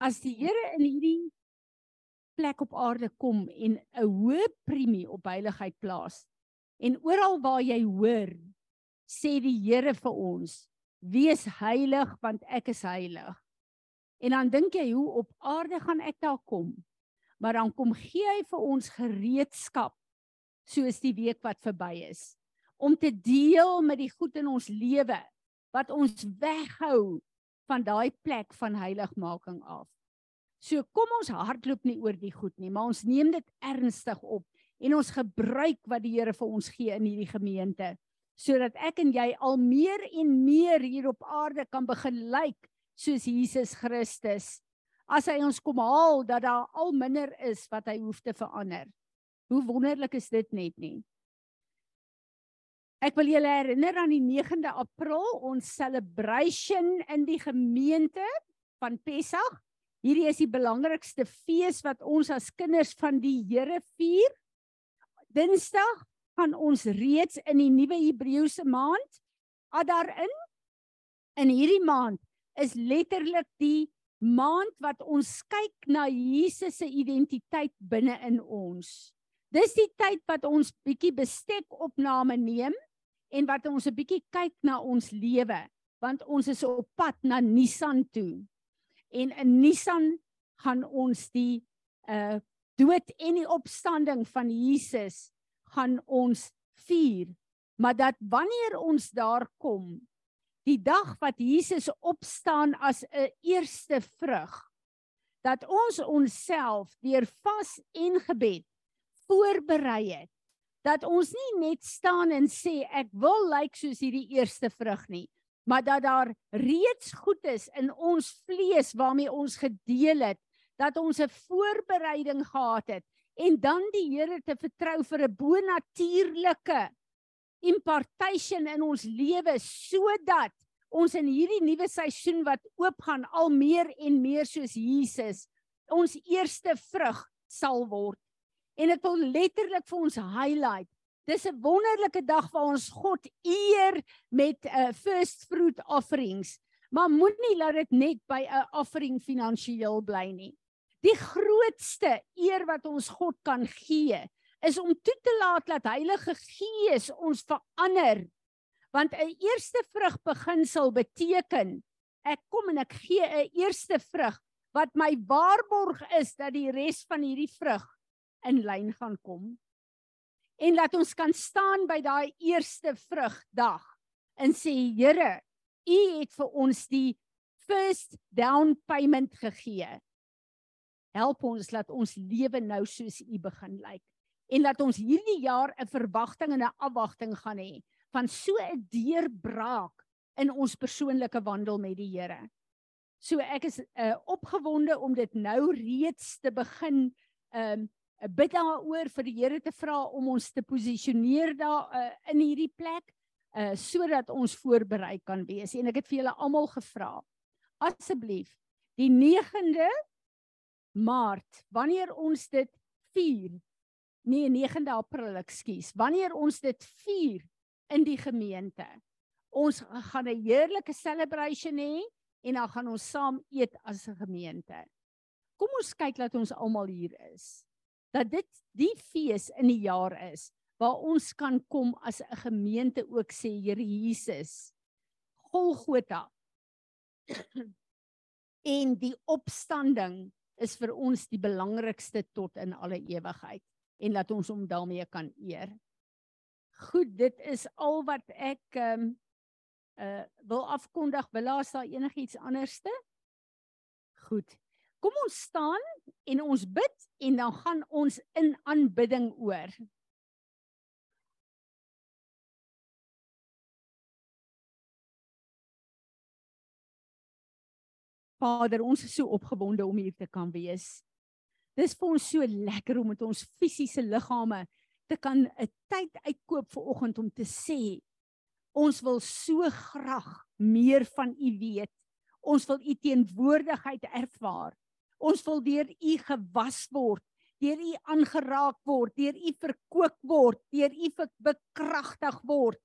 as die Here in hierdie plek op aarde kom en 'n hoë premie op heiligheid plaas en oral waar jy hoor sê die Here vir ons wees heilig want ek is heilig. En dan dink jy hoe op aarde gaan ek daar kom? Maar dan kom gee hy vir ons gereedskap soos die week wat verby is om te deel met die goed in ons lewe wat ons weghou van daai plek van heiligmaking af. So kom ons hardloop nie oor die goed nie, maar ons neem dit ernstig op en ons gebruik wat die Here vir ons gee in hierdie gemeente sodat ek en jy al meer en meer hier op aarde kan begin lyk soos Jesus Christus. As hy ons kom haal dat daar al minder is wat hy hoef te verander. Hoe wonderlik is dit net nie? Ek wil julle herinner aan die 9de April ons celebration in die gemeente van Pessach. Hierdie is die belangrikste fees wat ons as kinders van die Here vier. Dinsdag gaan ons reeds in die nuwe Hebreëse maand Adar in. In hierdie maand is letterlik die maand wat ons kyk na Jesus se identiteit binne in ons. Dis die tyd wat ons bietjie bestek opname neem en wat ons 'n bietjie kyk na ons lewe want ons is op pad na Nissan toe. En in Nissan gaan ons die uh dood en die opstanding van Jesus gaan ons vier. Maar dat wanneer ons daar kom, die dag wat Jesus opstaan as 'n eerste vrug, dat ons onsself deur vas en gebed voorberei het dat ons nie net staan en sê ek wil lyk like soos hierdie eerste vrug nie maar dat daar reeds goed is in ons vlees waarmee ons gedeel het dat ons 'n voorbereiding gehad het en dan die Here te vertrou vir 'n bonatuurlike impartation in ons lewe sodat ons in hierdie nuwe seisoen wat oopgaan al meer en meer soos Jesus ons eerste vrug sal word En ek wil letterlik vir ons highlight. Dis 'n wonderlike dag waar ons God eer met 'n uh, first fruit offerings. Maar moenie laat dit net by 'n offering finansiëel bly nie. Die grootste eer wat ons God kan gee, is om toe te laat dat Heilige Gees ons verander. Want 'n eerste vrug beginsel beteken ek kom en ek gee 'n eerste vrug wat my waarborg is dat die res van hierdie vrug in lyn gaan kom. En laat ons kan staan by daai eerste vrugdag en sê Here, U het vir ons die first down payment gegee. Help ons laat ons lewe nou soos U begin lyk en laat ons hierdie jaar 'n verwagting en 'n afwagting gaan hê van so 'n deurbraak in ons persoonlike wandel met die Here. So ek is uh, opgewonde om dit nou reeds te begin um 'n bid daaroor vir die Here te vra om ons te posisioneer daar uh, in hierdie plek uh sodat ons voorberei kan wees. En ek het vir julle almal gevra asseblief die 9de Maart wanneer ons dit vier nee 9de April ekskuus wanneer ons dit vier in die gemeente ons gaan 'n heerlike celebration hê en dan gaan ons saam eet as 'n gemeente kom ons kyk dat ons almal hier is dat dit die fees in die jaar is waar ons kan kom as 'n gemeente ook sê Here Jesus Golgotha en die opstanding is vir ons die belangrikste tot in alle ewigheid en dat ons hom daarmee kan eer. Goed, dit is al wat ek ehm um, uh wil afkondig. Wil daar enigiets anderste? Goed. Kom ons staan en ons bid en dan gaan ons in aanbidding oor. Vader, ons is so opgewonde om hier te kan wees. Dis vir ons so lekker om met ons fisiese liggame te kan 'n tyd uitkoop vir oggend om te sê ons wil so graag meer van u weet. Ons wil u teenwoordigheid ervaar. Ons wil deur U gewas word, deur U aangeraak word, deur U verkoop word, deur U bekragtig word.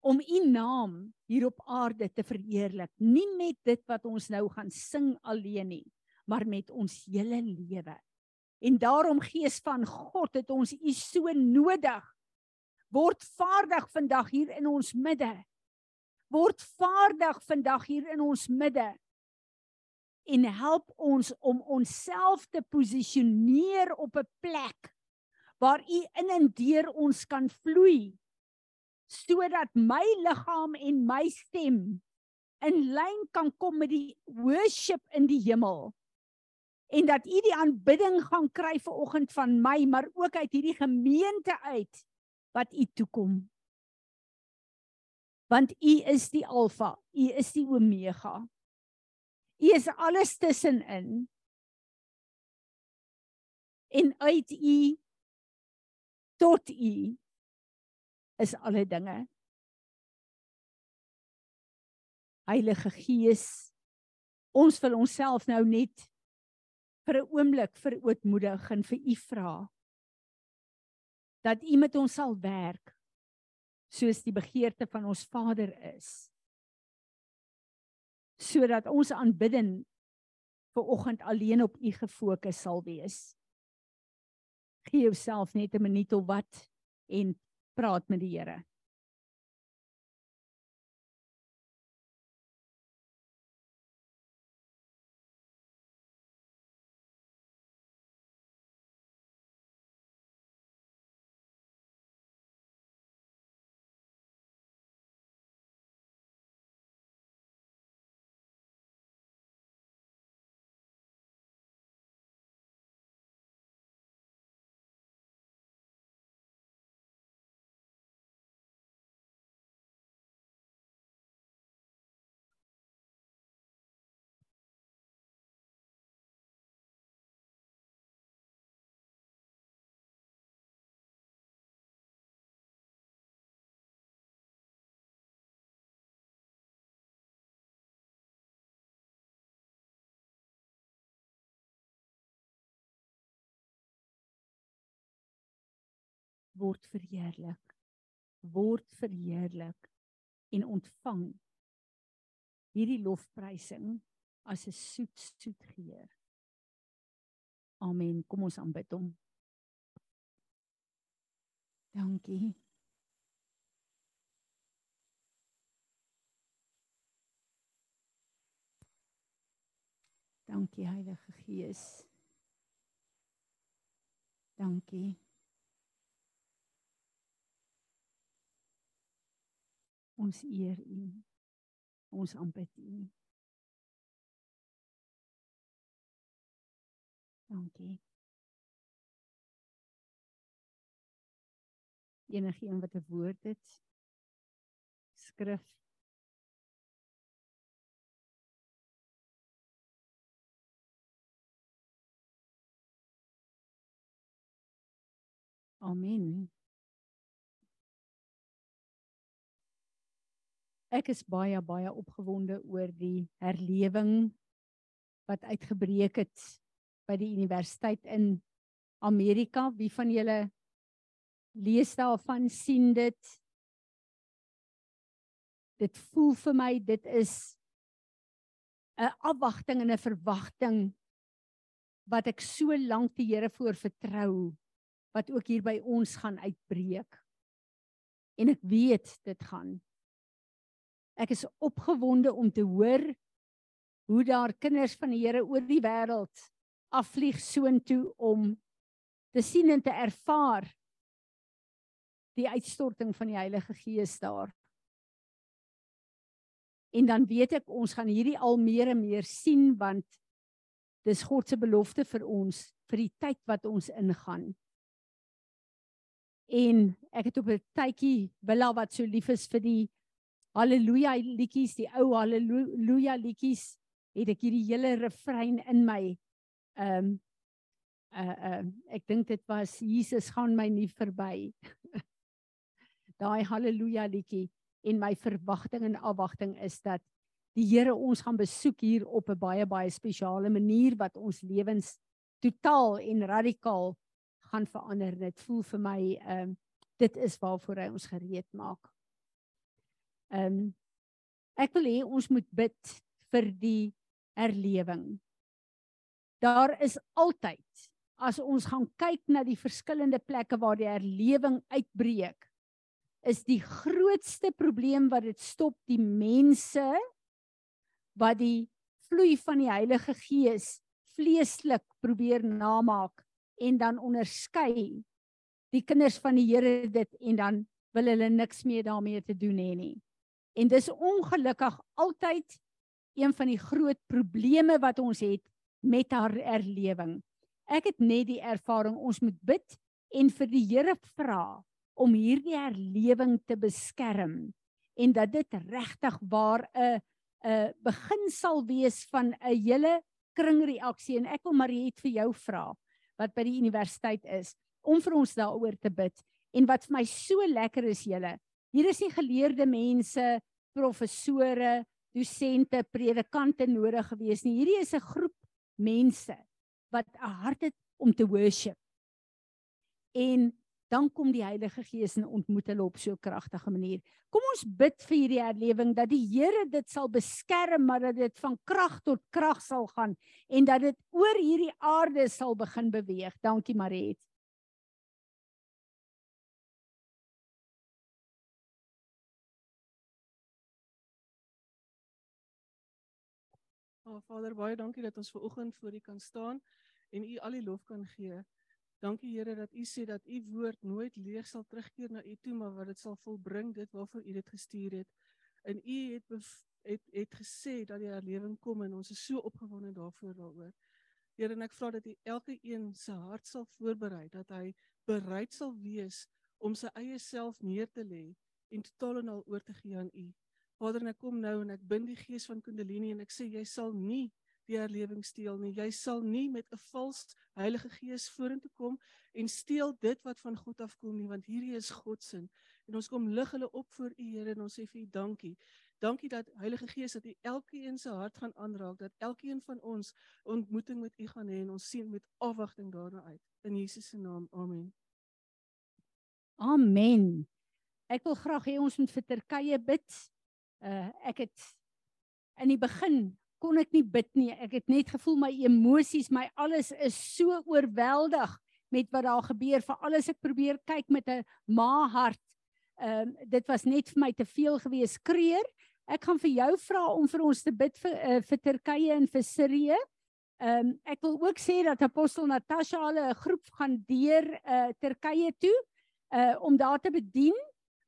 om u naam hier op aarde te verheerlik, nie met dit wat ons nou gaan sing alleen nie, maar met ons hele lewe. En daarom Gees van God het ons u so nodig. Word vaardig vandag hier in ons midde. Word vaardig vandag hier in ons midde. En help ons om onsself te posisioneer op 'n plek waar u in en deur ons kan vloei sodat my liggaam en my stem in lyn kan kom met die worship in die hemel en dat u die aanbidding gaan kry vir oggend van my maar ook uit hierdie gemeente uit wat u toekom. Want u is die alfa u is die omega u is alles tussenin en uit u tot u is alle dinge. Heilige Gees, ons wil onsself nou net vir 'n oomblik verootmoedig en vir U vra dat U met ons sal werk soos die begeerte van ons Vader is. Sodat ons aanbidding vir oggend alleen op U gefokus sal wees. Gee jouself net 'n minuut of wat en praat met die Here. Word verheerlik word verheerlik en ontvang hierdie lofprysing as 'n soet soet geur. Amen. Kom ons aanbid hom. Dankie. Dankie Heilige Gees. Dankie. Ons eer U. Ons aanbid U. Dankie. Enige een wat 'n woord het. Skrif. Amen. Ek is baie baie opgewonde oor die herlewing wat uitgebreek het by die universiteit in Amerika. Wie van julle lees daarvan sien dit? Dit voel vir my dit is 'n afwagting en 'n verwagting wat ek so lank die Here voor vertrou wat ook hier by ons gaan uitbreek. En ek weet dit gaan Ek is opgewonde om te hoor hoe daar kinders van die Here oor die wêreld afvlieg soontoe om te sien en te ervaar die uitstorting van die Heilige Gees daar. En dan weet ek ons gaan hierdie al meer en meer sien want dis God se belofte vir ons vir die tyd wat ons ingaan. En ek het op 'n tydjie Willa wat so lief is vir die Halleluja liedjies, die ou halleluja liedjies, het ek hierdie hele refrein in my. Ehm um, uh uh ek dink dit was Jesus gaan my nie verby. Daai halleluja liedjie en my verwagting en afwagting is dat die Here ons gaan besoek hier op 'n baie baie spesiale manier wat ons lewens totaal en radikaal gaan verander. Dit voel vir my ehm um, dit is waarvoor hy ons gereed maak. Ehm um, ek wil hê ons moet bid vir die herlewing. Daar is altyd as ons gaan kyk na die verskillende plekke waar die herlewing uitbreek, is die grootste probleem wat dit stop die mense wat die vloei van die Heilige Gees vleeslik probeer namaak en dan onderskei die kinders van die Here dit en dan wil hulle niks meer daarmee te doen hê nie. En dis ongelukkig altyd een van die groot probleme wat ons het met haar erlewing. Ek het net die ervaring ons moet bid en vir die Here vra om hierdie herlewing te beskerm en dat dit regtig waar 'n 'n begin sal wees van 'n hele kringreaksie en ek wil Mariet vir jou vra wat by die universiteit is om vir ons daaroor te bid en wat vir my so lekker is julle hier is nie geleerde mense professore dosente predikante nodig gewees nie hierdie is 'n groep mense wat 'n hart het om te worship en dan kom die Heilige Gees en ontmoet hulle op so 'n kragtige manier. Kom ons bid vir hierdie herlewing dat die Here dit sal beskerm, maar dat dit van krag tot krag sal gaan en dat dit oor hierdie aarde sal begin beweeg. Dankie Mariet. Oh, Vader, baie dankie dat ons ver oggend voor U kan staan en U al die lof kan gee. Dankie Here dat U sê dat U woord nooit leeg sal terugkeer na U toe, maar wat dit sal volbring dit waarvoor U dit gestuur het. En U het het het gesê dat die herlewing kom en ons is so opgewonde daarvoor daaroor. Here, en ek vra dat U elke een se hart sal voorberei dat hy bereid sal wees om sy eie self neer te lê en totaal en al oor te gee aan U. Vader, en ek kom nou en ek bind die gees van Kundalini en ek sê jy sal nie die herlewing steel nie. Jy sal nie met 'n vals Heilige Gees vorentoe kom en steel dit wat van God afkom nie, want hierdie is God se. En ons kom lig hulle op voor U Here en ons sê vir U dankie. Dankie dat Heilige Gees dat U elkeen se hart gaan aanraak, dat elkeen van ons ontmoeting met U gaan hê en ons sien met afwagting daarna uit. In Jesus se naam. Amen. Amen. Ek wil graag hê ons moet vir Turkye bid. Uh ek het in die begin kon ek nie bid nie. Ek het net gevoel my emosies, my alles is so oorweldig met wat daar gebeur. Vir alles ek probeer kyk met 'n ma hart. Ehm um, dit was net vir my te veel gewees. Kreer, ek gaan vir jou vra om vir ons te bid vir uh, vir Turkye en vir Sirië. Ehm um, ek wil ook sê dat apostel Natasha hulle 'n groep gaan deur uh, Turkye toe uh om daar te bedien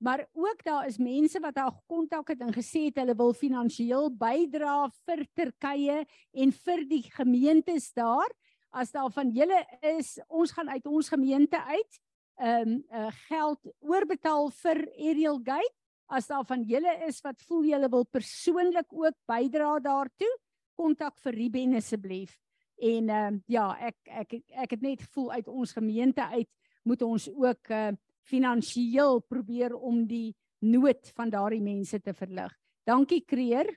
maar ook daar is mense wat haar kontak het en gesê het hulle wil finansiëel bydra vir Turkye en vir die gemeentes daar. As daar van julle is, ons gaan uit ons gemeente uit ehm um, uh, geld oorbetaal vir Ariel Gate. As daar van julle is wat voel julle wil persoonlik ook bydra daartoe, kontak vir Ruben asseblief. En ehm uh, ja, ek ek ek het net gevoel uit ons gemeente uit moet ons ook uh, finansiëel probeer om die nood van daardie mense te verlig. Dankie Kreer.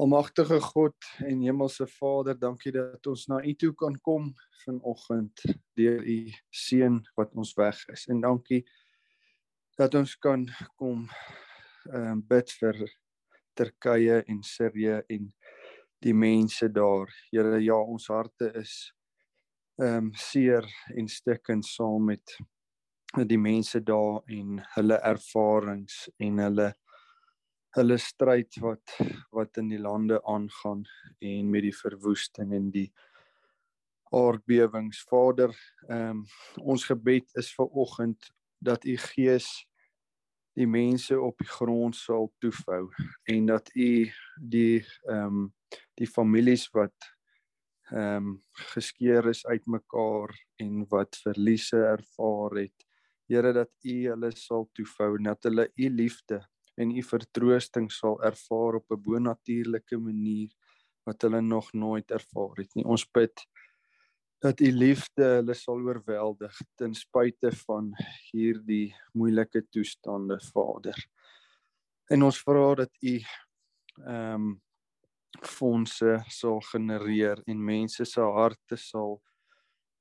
Almagtige God en Hemelse Vader, dankie dat ons na U toe kan kom vanoggend deur U seun wat ons weg is. En dankie dat ons kan kom ehm um, bid vir Turkye en Sirië en die mense daar. Here, ja, ons harte is ehm um, seer en stikkend saam met die mense daar en hulle ervarings en hulle hulle stryd wat wat in die lande aangaan en met die verwoesting en die aardbewings. Vader ehm um, ons gebed is vir oggend dat u gees die mense op die grond sal toefou en dat u die ehm um, die families wat ehm um, geskeur is uitmekaar en wat verliese ervaar het. Here dat U hulle sal toefou en dat hulle U liefde en U vertroosting sal ervaar op 'n bonatuurlike manier wat hulle nog nooit ervaar het nie. Ons bid dat U liefde hulle sal oorweldig ten spyte van hierdie moeilike toestande, Vader. En ons vra dat U ehm um, fondse sal genereer en mense se harte sal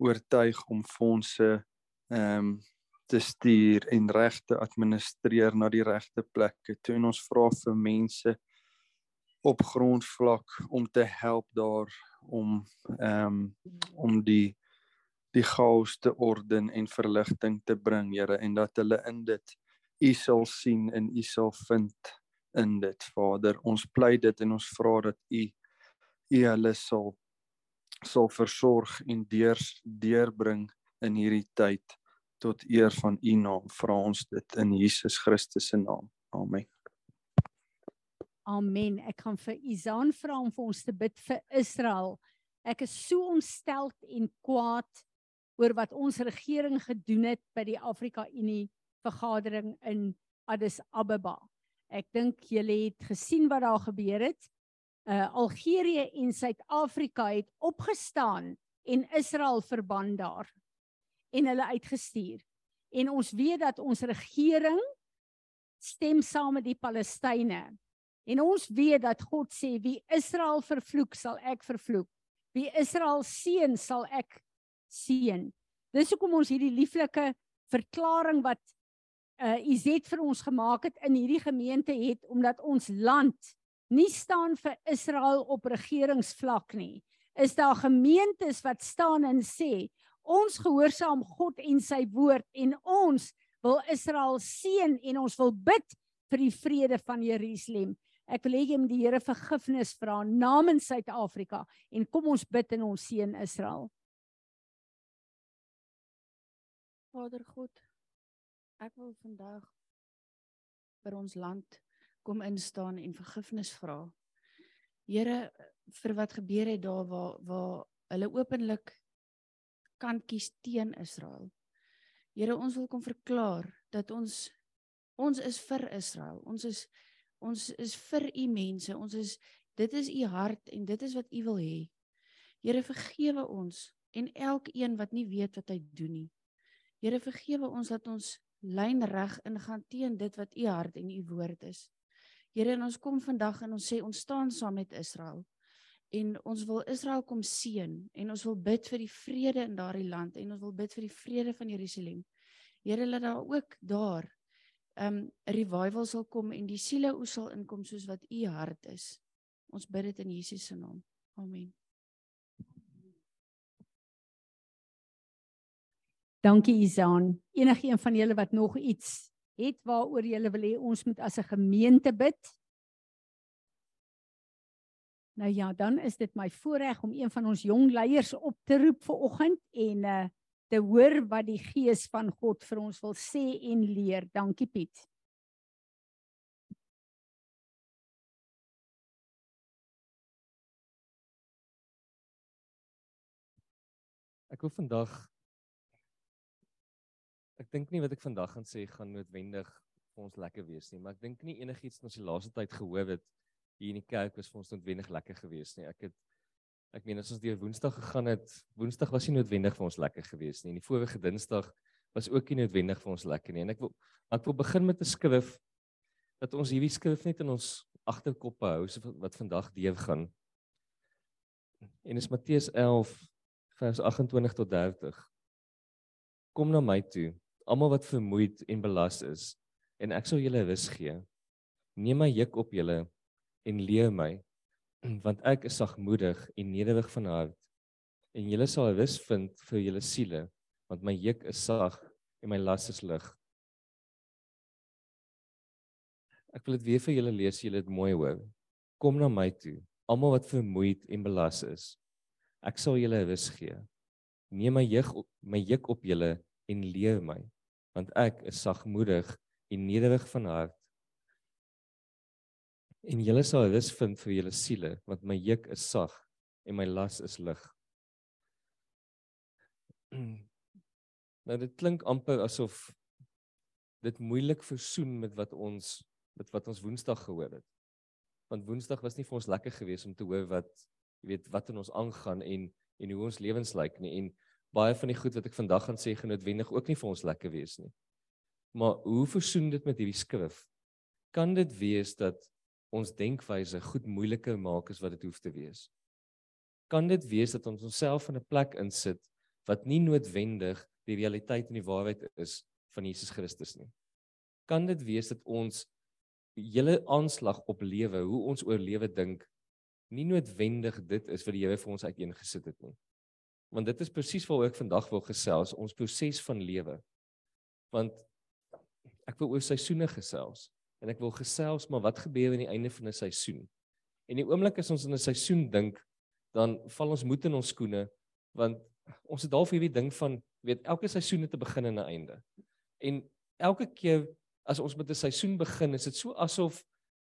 oortuig om fondse ehm um, te stuur en reg te administreer na die regte plekke. Toe en ons vra vir mense op grondvlak om te help daar om ehm um, om die die chaos te orden en verligting te bring, Here, en dat hulle in dit U sal sien en U sal vind in dit, Vader. Ons pleit dit en ons vra dat U U hulle sal sal versorg en deur deurbring in hierdie tyd tot eer van U naam. Vra ons dit in Jesus Christus se naam. Amen. Amen. Ek gaan vir Izaan vra om vir ons te bid vir Israel. Ek is so ontstel en kwaad oor wat ons regering gedoen het by die Afrika Unie vergadering in Addis Ababa. Ek dink julle het gesien wat daar gebeur het. Uh Algerië en Suid-Afrika het opgestaan en Israel verban daar en hulle uitgestuur. En ons weet dat ons regering stem saam met die Palestynë. En ons weet dat God sê wie Israel vervloek, sal ek vervloek. Wie Israel seën, sal ek seën. Dis hoekom ons hierdie lieflike verklaring wat uh Izet vir ons gemaak het in hierdie gemeente het omdat ons land nie staan vir Israel op regeringsvlak nie. Is daar gemeentes wat staan en sê ons gehoorsaam God en sy woord en ons wil Israel seën en ons wil bid vir die vrede van Jerusalem. Ek wil hê jy moet die Here vergifnis vra namens Suid-Afrika en kom ons bid en ons seën Israel. Vader God, ek wil vandag vir ons land kom instaan en vergifnis vra. Here, vir wat gebeur het daar waar waar hulle openlik kan kies teen Israel. Here, ons wil kom verklaar dat ons ons is vir Israel. Ons is ons is vir u mense. Ons is dit is u hart en dit is wat u wil hê. Here, vergewe ons en elkeen wat nie weet wat hy doen nie. Here, vergewe ons dat ons lyn reg ingaan teen dit wat u hart en u woord is. Here, en ons kom vandag en ons sê ons staan saam met Israel en ons wil Israel kom seën en ons wil bid vir die vrede in daardie land en ons wil bid vir die vrede van Jerusalem. Here laat daar ook daar 'n um, revival sal kom en die siele oes sal inkom soos wat u hart is. Ons bid dit in Jesus se naam. Amen. Dankie Izaan. Enige een van julle wat nog iets het waaroor julle wil hê ons moet as 'n gemeente bid? Nou ja, dan is dit my voorreg om een van ons jong leiers op te roep vir oggend en uh te hoor wat die gees van God vir ons wil sê en leer. Dankie Piet. Ek wil vandag ek dink nie wat ek vandag gaan sê gaan noodwendig vir ons lekker wees nie, maar ek dink nie enigiets wat ons die laaste tyd gehoor het hier in die kerk was vir ons noodwendig lekker geweest nie. Ek het ek meen as ons deur Woensdag gegaan het, Woensdag was nie noodwendig vir ons lekker geweest nie. En die vorige Dinsdag was ook nie noodwendig vir ons lekker nie. En ek wil ek wil begin met 'n skrif dat ons hierdie skrif net in ons agterkoppe hou so wat vandag deur gaan. En is Matteus 11 vers 28 tot 30. Kom na my toe, almal wat vermoeid en belas is, en ek sal julle rus gee. Neem my juk op julle en leer my want ek is sagmoedig en nederig van hart en julle sal rus vind vir julle siele want my juk is sag en my las is lig Ek wil dit weer vir julle lees, julle dit mooi hoor. Kom na my toe, almal wat vermoeid en belas is. Ek sal julle rus gee. Neem my juk op my juk op julle en leer my, want ek is sagmoedig en nederig van hart en julle sal rus vind vir julle siele want my juk is sag en my las is lig. Nou dit klink amper asof dit moeilik versoen met wat ons met wat ons Woensdag gehoor het. Want Woensdag was nie vir ons lekker geweest om te hoor wat jy weet wat in ons aangaan en en hoe ons lewens lyk nie en baie van die goed wat ek vandag gaan sê genootwendig ook nie vir ons lekker wees nie. Maar hoe versoen dit met hierdie skrif? Kan dit wees dat ons denkwyse goed moeiliker maak as wat dit hoef te wees. Kan dit wees dat ons onsself in 'n plek insit wat nie noodwendig die realiteit en die waarheid is van Jesus Christus nie. Kan dit wees dat ons hele aanslag op lewe, hoe ons oor lewe dink, nie noodwendig dit is wat die Here vir ons uiteengesit het nie. Want dit is presies waaroor ek vandag wil gesels, ons proses van lewe. Want ek wil oor seisoene gesels en ek wil gesels maar wat gebeur aan die einde van 'n seisoen? En die oomblik as ons in 'n seisoen dink, dan val ons moed in ons skoene want ons het half hierdie ding van weet elke seisoen het 'n begin en 'n einde. En elke keer as ons met 'n seisoen begin, is dit so asof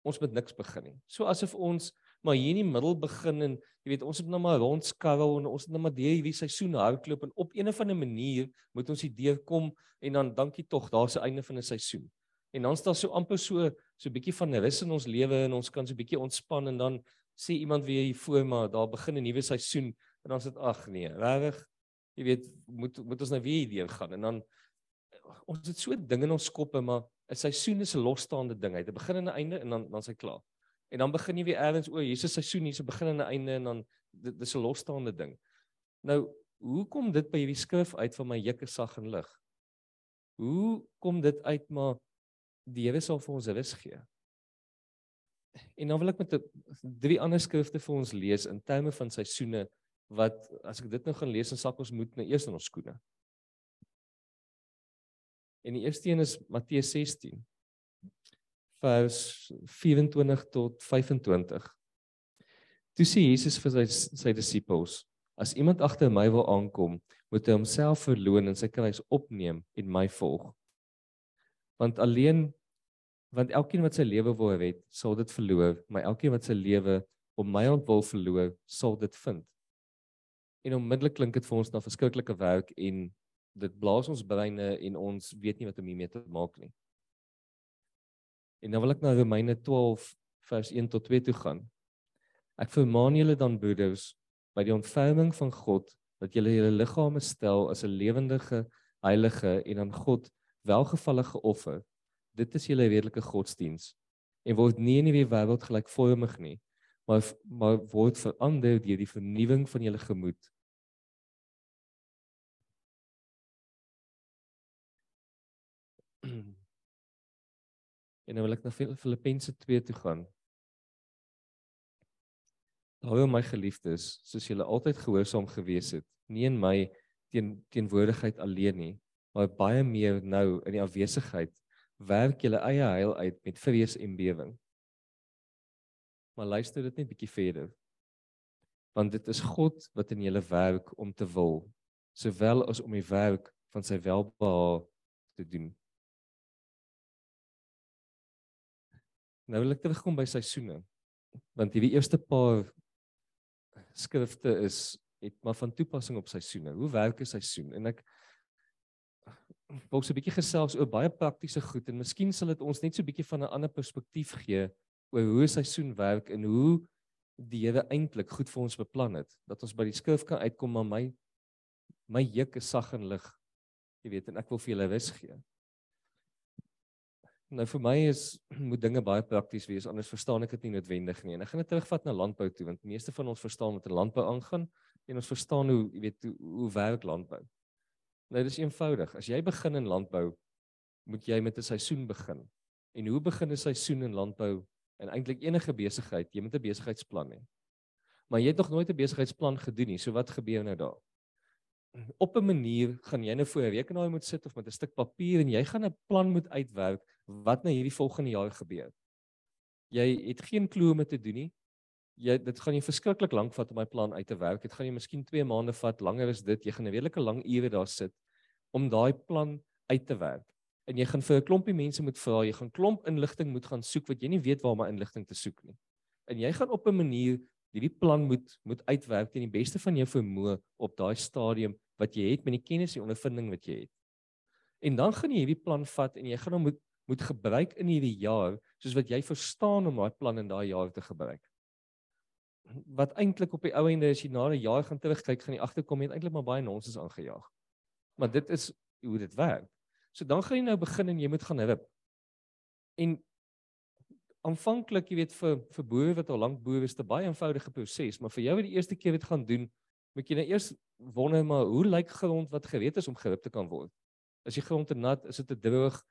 ons met niks begin nie. So asof ons maar hier in die middel begin en jy weet ons het nou maar rondskarrel en ons het nou maar deur hierdie seisoen hardloop en op een of ander manier moet ons hier deurkom en dan dankie tog daar's 'n einde van 'n seisoen. En dan staan so amper so so 'n bietjie van rus in ons lewe en ons kan so 'n bietjie ontspan en dan sê iemand weer hier voor maar daar begin 'n nuwe seisoen en dan sê dit ag nee, regtig jy weet moet moet ons nou weer hier deur gaan en dan ons het so dinge in ons koppe maar 'n seisoen is 'n losstaande ding. Hy het 'n begin en 'n einde en dan dan s'hy klaar. En dan begin jy weer eers o, hier's 'n seisoen, hier's 'n begin en 'n einde en dan dit dis 'n losstaande ding. Nou, hoe kom dit by hierdie skrif uit van my juk is sag en lig? Hoe kom dit uit maar die Here sal vir ons rus gee? En dan wil ek met 'n drie ander skrifte vir ons lees in terme van seisoene wat as ek dit nou gaan lees, dan sak ons moet nou eers in ons skoene. En die eerste een is Matteus 16 vers 24 tot 25. Toe sê Jesus vir sy sy disippels: As iemand agter my wil aankom, moet hy homself verloon en sy kruis opneem en my volg. Want alleen want elkeen wat sy lewe wil red, sal dit verloor, maar elkeen wat sy lewe om my ontwil verloor, sal dit vind. En onmiddellik klink dit vir ons na verskriklike werk en dit blaas ons breine en ons weet nie wat om hiermee te maak nie. En nou wil ek na Romeine 12 vers 1 tot 2 toe gaan. Ek vermaan julle dan broeders by die ontferming van God dat julle julle liggame stel as 'n lewendige, heilige en aan God welgevallige offer. Dit is julle redelike godsdiens en word nie in die wêreld gelykvormig nie, maar maar word verander deur die vernuwing van julle gemoed En nou wil ek na Filippense 2 toe gaan. Hou my geliefdes, soos julle altyd gehoorsaam gewees het, nie in my teen teenwoordigheid alleen nie, maar baie meer nou in die afwesigheid werk julle eie heil uit met vrees en bewering. Maar luister dit net bietjie verder. Want dit is God wat in julle werk om te wil, sowel as om die werk van sy welbehae te doen. Nou wil ek terugkom by seisoene. Want hierdie eerste paar skrifte is het maar van toepassing op seisoene. Hoe werk 'n seisoen? En ek wil so 'n bietjie gesels oor baie praktiese goed en miskien sal dit ons net so 'n bietjie van 'n ander perspektief gee oor hoe 'n seisoen werk en hoe die Here eintlik goed vir ons beplan het dat ons by die skrif kan uitkom maar my my juk is sag en lig. Jy weet en ek wil vir julle wys gee. Nou vir my is moet dinge baie prakties wees anders verstaan ek dit nie noodwendig nie. En ek gaan dit terugvat na landbou toe want meeste van ons verstaan wat in landbou aangaan en ons verstaan hoe jy weet hoe, hoe werk landbou. Nou dis eenvoudig. As jy begin in landbou moet jy met 'n seisoen begin. En hoe begin 'n seisoen in landbou? En eintlik enige besigheid, jy moet 'n besigheidsplan hê. Maar jy het nog nooit 'n besigheidsplan gedoen nie. So wat gebeur nou daar? Op 'n manier gaan jy nou voor 'n rekenaar moet sit of met 'n stuk papier en jy gaan 'n plan moet uitwerk wat nou hierdie volgende jaar gebeur. Jy het geen klou om te doen nie. Jy dit gaan jy verskriklik lank vat om my plan uit te werk. Dit gaan jy miskien 2 maande vat, langer is dit. Jy gaan 'n redelike lang ure daar sit om daai plan uit te werk. En jy gaan vir 'n klompie mense moet vra, jy gaan klomp inligting moet gaan soek wat jy nie weet waar om inligting te soek nie. En jy gaan op 'n manier hierdie plan moet moet uitwerk teen die beste van jou vermoë op daai stadium wat jy het met die kennis en ondervinding wat jy het. En dan gaan jy hierdie plan vat en jy gaan hom moet moet gebruik in hierdie jaar soos wat jy verstaan om daai plan in daai jaar te gebruik. Wat eintlik op die ou einde as jy na 'n jaar gaan terugkyk, gaan jy agterkom jy het eintlik maar baie nonsens aangejaag. Maar dit is hoe dit werk. So dan gaan jy nou begin en jy moet gaan rip. En aanvanklik, jy weet vir vir boere wat al lank boere is, 'n baie eenvoudige proses, maar vir jou wat die eerste keer dit gaan doen, moet jy nou eers wonder maar hoe lyk grond wat gereed is om gerip te kan word? Is die grond te nat? Is dit te droog?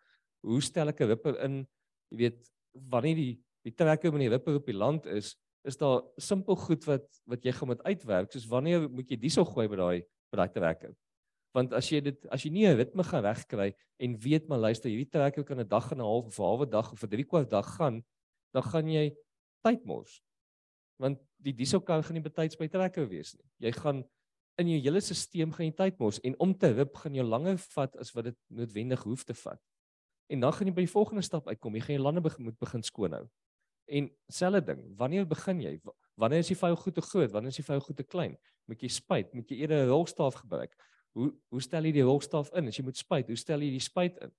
Hoe stel ek 'n ripper in? Jy weet, wanneer die die trekker met die ripper op die land is, is daar simpel goed wat wat jy gaan moet uitwerk, soos wanneer moet jy diesel gooi by daai by daai trekker? Want as jy dit as jy nie 'n ritme gaan regkry en weet maar luister, hierdie trekker kan 'n dag en 'n half of 'n halwe dag of 'n 3 kwart dag gaan, dan gaan jy tyd mors. Want die diesel kan gaan nie betyds by trekker wees nie. Jy gaan in jou hele stelsel gaan jy tyd mors en om te rip gaan jou langer vat as wat dit noodwendig hoef te vat. En dan gaan jy by die volgende stap uitkom. Jy gaan jou lande moet begin skoonhou. En selfde ding, wanneer begin jy? Wanneer is die vuil goed te groot? Wanneer is die vuil goed te klein? Moet jy spuit? Moet jy eerder 'n rolstaaf gebruik? Hoe hoe stel jy die rolstaaf in? As jy moet spuit, hoe stel jy die spuit in?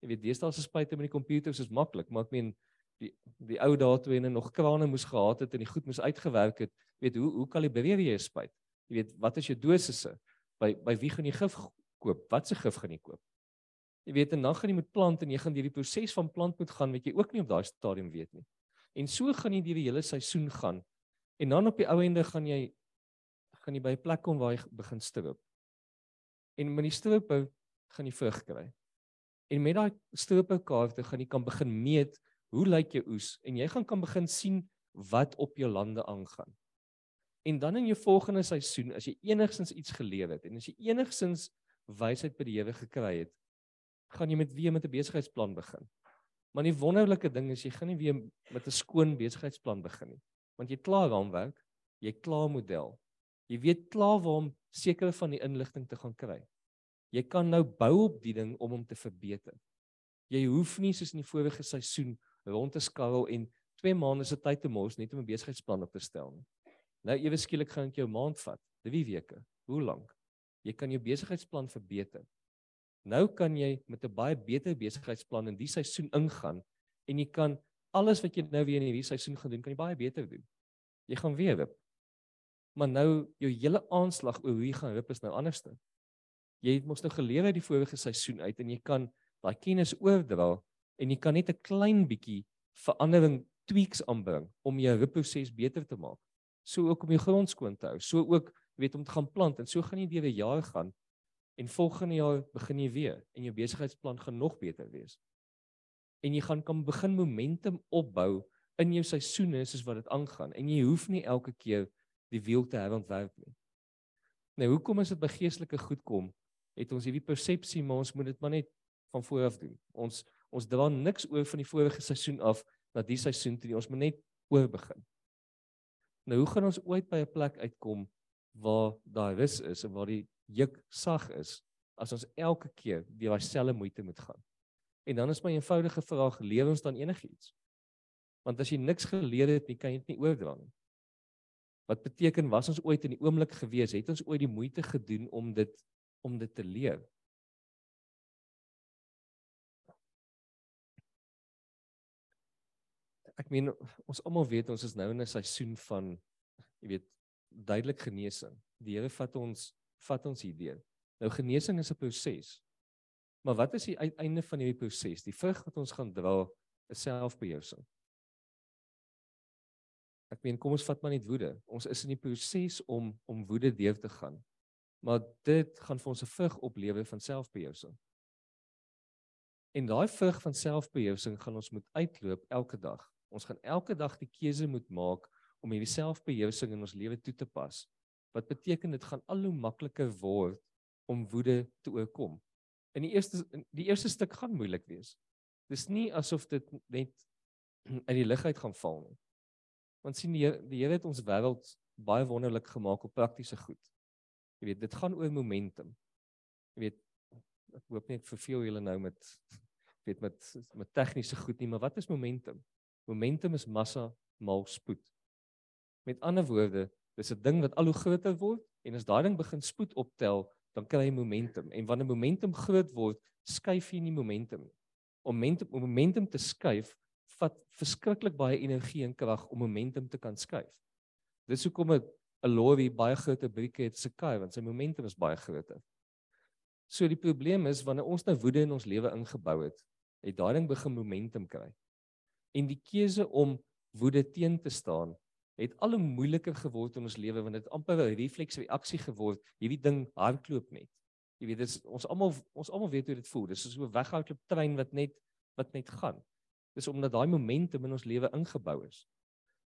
Jy weet, deesdae se spuite met die komputers is maklik, maar ek meen die die ou dae toe hulle nog krane moes gehad het en die goed moes uitgewerk het, weet hoe hoe kalibreer jy 'n spuit? Jy weet, wat is jou dosisse? By by wie gaan jy gif koop? Wat se gif gaan jy koop? Jy weet, en dan gaan jy met plant en jy gaan deur die proses van plant moet gaan wat jy ook nie op daai stadium weet nie. En so gaan jy deur die hele seisoen gaan. En dan op die ou ende gaan jy gaan jy by 'n plek kom waar jy begin stroop. En met die stroopbou gaan jy vrug kry. En met daai stroopboukaarte gaan jy kan begin meet hoe lyk jou oes en jy gaan kan begin sien wat op jou lande aangaan. En dan in jou volgende seisoen as jy enigstens iets geleef het en as jy enigstens wysheid by die Here gekry het, gaan jy met weer met 'n besigheidsplan begin. Maar die wonderlike ding is jy gaan nie weer met 'n skoon besigheidsplan begin nie. Want jy klaar raamwerk, jy klaar model. Jy weet klaar waar om sekere van die inligting te gaan kry. Jy kan nou bou op die ding om hom te verbeter. Jy hoef nie soos in die vorige seisoen rond te skarrel en 2 maande se tyd te mors net om 'n besigheidsplan op te stel nie. Nou ewe skielik gaan dit jou maand vat, 3 weke. Hoe lank? Jy kan jou besigheidsplan verbeter. Nou kan jy met 'n baie beter besigheidsplan in die seisoen ingaan en jy kan alles wat jy nou weer in hierdie seisoen gaan doen, kan jy baie beter doen. Jy gaan weer wip. Maar nou jou hele aanslag oor hoe jy gaan wip is nou anderste. Jy het mos nou geleer uit die vorige seisoen uit en jy kan daai kennis oordra en jy kan net 'n klein bietjie verandering tweaks aanbring om jou wipproses beter te maak. So ook om jou grond skoon te hou. So ook weet om te gaan plant en so gaan jy deur 'n jaar gaan En volgende jaar begin jy weer en jou besigheidsplan gaan nog beter wees. En jy gaan kan begin momentum opbou in jou seisoene soos wat dit aangaan en jy hoef nie elke keer die wiel te herontwerp nie. Nou hoekom as dit by geestelike goed kom, het ons hierdie persepsie maar ons moet dit maar net van voor af doen. Ons ons dra niks oor van die vorige seisoen af na die seisoen toe. Ons moet net oor begin. Nou hoe gaan ons ooit by 'n plek uitkom waar daar rus is en waar die juk sag is as ons elke keer weer daai selfe moeite moet gaan. En dan is my eenvoudige vraag, lewe ons dan enigiets? Want as jy niks geleer het nie, kan jy dit nie oordra nie. Wat beteken was ons ooit in die oomblik gewees, het ons ooit die moeite gedoen om dit om dit te leer? Ek meen ons almal weet ons is nou in 'n seisoen van jy weet duidelik genesing. Die Here vat ons vat ons hierdeur. Nou genesing is 'n proses. Maar wat is die uiteinde van hierdie proses? Die vrug wat ons gaan dra is selfbeheersing. Ek meen kom ons vat maar net woede. Ons is in die proses om om woede deur te gaan. Maar dit gaan vir ons 'n vrug oplewer van selfbeheersing. En daai vrug van selfbeheersing gaan ons moet uitloop elke dag. Ons gaan elke dag die keuse moet maak om hierdie selfbeheersing in ons lewe toe te pas wat beteken dit gaan al hoe makliker word om woede te oorkom. In die eerste die eerste stuk gaan moeilik wees. Dis nie asof dit net uit die lug uit gaan val nie. Want sien die die Here het ons wêreld baie wonderlik gemaak op praktiese goed. Jy weet, dit gaan oor momentum. Jy weet, ek hoop nie ek verveel julle nou met weet met met tegniese goed nie, maar wat is momentum? Momentum is massa maal spoed. Met ander woorde, Dis 'n ding wat al hoe groter word en as daai ding begin spoed optel, dan kry jy momentum. En wanneer momentum groot word, skuif jy nie momentum nie. Om momentum, om momentum te skuif, vat verskriklik baie energie en krag om momentum te kan skuif. Dis hoekom 'n 'n lorry baie groter brieke het se kai want sy momentum is baie groter. So die probleem is wanneer ons nou woede in ons lewe ingebou het, het daai ding begin momentum kry. En die keuse om woede teen te staan het al hoe moeiliker geword in ons lewe want dit amper 'n refleksreaksie geword. Hierdie ding hardloop net. Jy weet dis ons almal ons almal weet hoe dit voel. Dis so 'n weghardloop trein wat net wat net gaan. Dis omdat daai momentum in ons lewe ingebou is.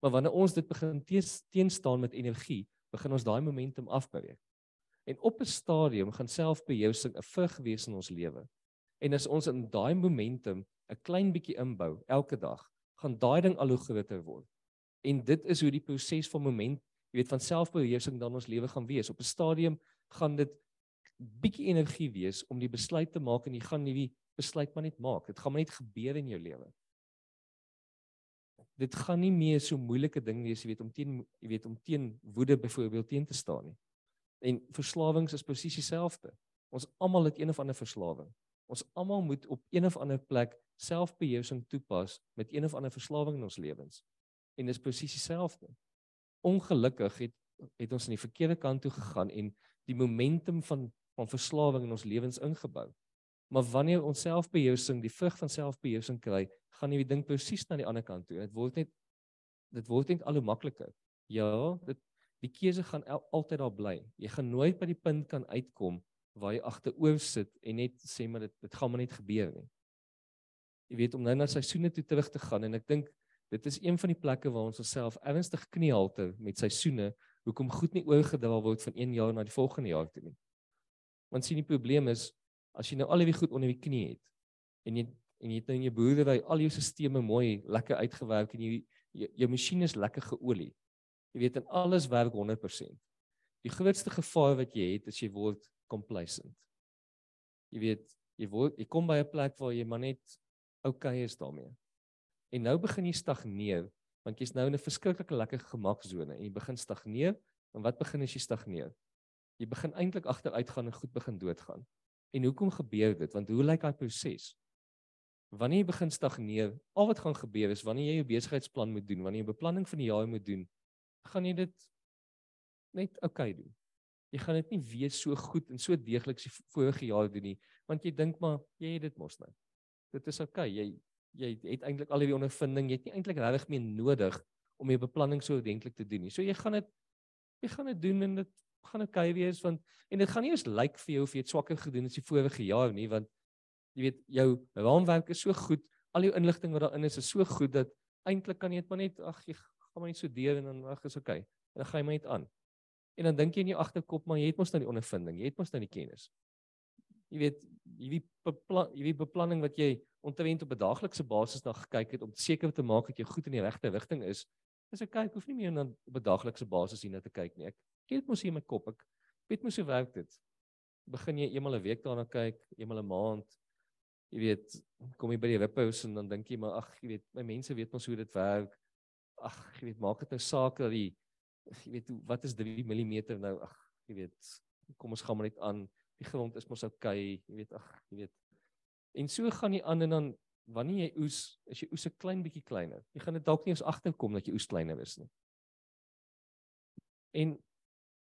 Maar wanneer ons dit begin teenstaan met energie, begin ons daai momentum afbeweeg. En op 'n stadium gaan selfbeheersing 'n vrug wees in ons lewe. En as ons in daai momentum 'n klein bietjie inbou elke dag, gaan daai ding al hoe groter word. En dit is hoe die proses van moment, jy weet, van selfbeheersing dan ons lewe gaan wees. Op 'n stadium gaan dit bietjie energie wees om die besluit te maak en jy gaan nie die besluit maar net maak. Dit gaan maar net gebeur in jou lewe. Dit gaan nie meer so moeilike ding wees, jy weet, om teen jy weet om teen woede byvoorbeeld teen te staan nie. En verslawings is presies dieselfde. Ons almal het een of ander verslawing. Ons almal moet op een of ander plek selfbeheersing toepas met een of ander verslawing in ons lewens. En dis presies dieselfde. Ongelukkig het het ons aan die verkeerde kant toe gegaan en die momentum van van verslawing in ons lewens ingebou. Maar wanneer ons selfbeheersing, die vrug van selfbeheersing kry, gaan die ding presies na die ander kant toe. Dit word net dit word net al hoe makliker. Ja, dit die keuse gaan el, altyd daar bly. Jy gaan nooit by die punt kan uitkom waar jy agteroor sit en net sê maar dit dit gaan maar net gebeur nie. Jy weet om nou na seisoene toe terug te gaan en ek dink dit is een van die plekke waar ons osself ernstig kniehalter met seisoene hoekom goed nie oorgedra word van een jaar na die volgende jaar toe nie. Want sien die probleem is as jy nou al die goed onder die knie het en jy en jy het nou in jou boerdery al jou stelsels mooi lekker uitgewerk en jy jou, jou masjien is lekker geolie. Jy weet en alles werk 100%. Die grootste gevaar wat jy het is jy word complacent. Jy weet, jy word jy kom by 'n plek waar jy maar net okay is daarmee. En nou begin jy stagneer want jy's nou in 'n verskriklike lekker gemaksone en jy begin stagneer en wat begin as jy stagneer? Jy begin eintlik agteruit gaan en goed begin doodgaan. En hoekom gebeur dit? Want hoe lyk daai proses? Wanneer jy begin stagneer, al wat gaan gebeur is wanneer jy jou besigheidsplan moet doen, wanneer jy beplanning vir die jaar moet doen, gaan jy dit net okay doen. Jy gaan dit nie weer so goed en so deeglik die vorige jaar doen nie, want jy dink maar jy het dit mos nou. Dit is okay. Jy jy het eintlik al die ondervinding, jy het nie eintlik regtig meer nodig om jou beplanning so ordentlik te doen nie. So jy gaan dit jy gaan dit doen en dit gaan okay wees want en dit gaan nie eens lyk like vir jou of jy het swakker gedoen as die vorige jaar nie want jy weet jou raamwerk is so goed, al jou inligting wat daarin is is so goed dat eintlik kan jy dit maar net ag jy gaan maar net so deur en dan ag is okay. En dan gaan jy maar net aan. En dan dink jy in jou agterkop maar jy het mos nou die ondervinding, jy het mos nou die kennis. Jy weet hierdie beplan hierdie beplanning wat jy ontwent op 'n daaglikse basis na gekyk het om seker te maak dat jy goed in die regte rigting is. Dis ek kyk, hoef nie meer na op 'n daaglikse basis hierna te kyk nie. Ek kyk mos hier in my kop. Ek weet mos hoe werk dit. Begin jy eenmal 'n week daarna kyk, eenmal 'n maand. Jy weet, kom jy by die rippers en dan dink jy maar ag, jy weet, my mense weet mos hoe dit werk. Ag, jy weet, maak dit nou saak dat die jy weet wat is 3 mm nou? Ag, jy weet, kom ons gaan maar net aan. Die grond is mos okay, jy weet, ag, jy weet, En so gaan jy aan en dan wanneer jy oes, is jy oes 'n klein bietjie kleiner. Jy gaan dit dalk nie eens agterkom dat jy oes kleiner is nie. En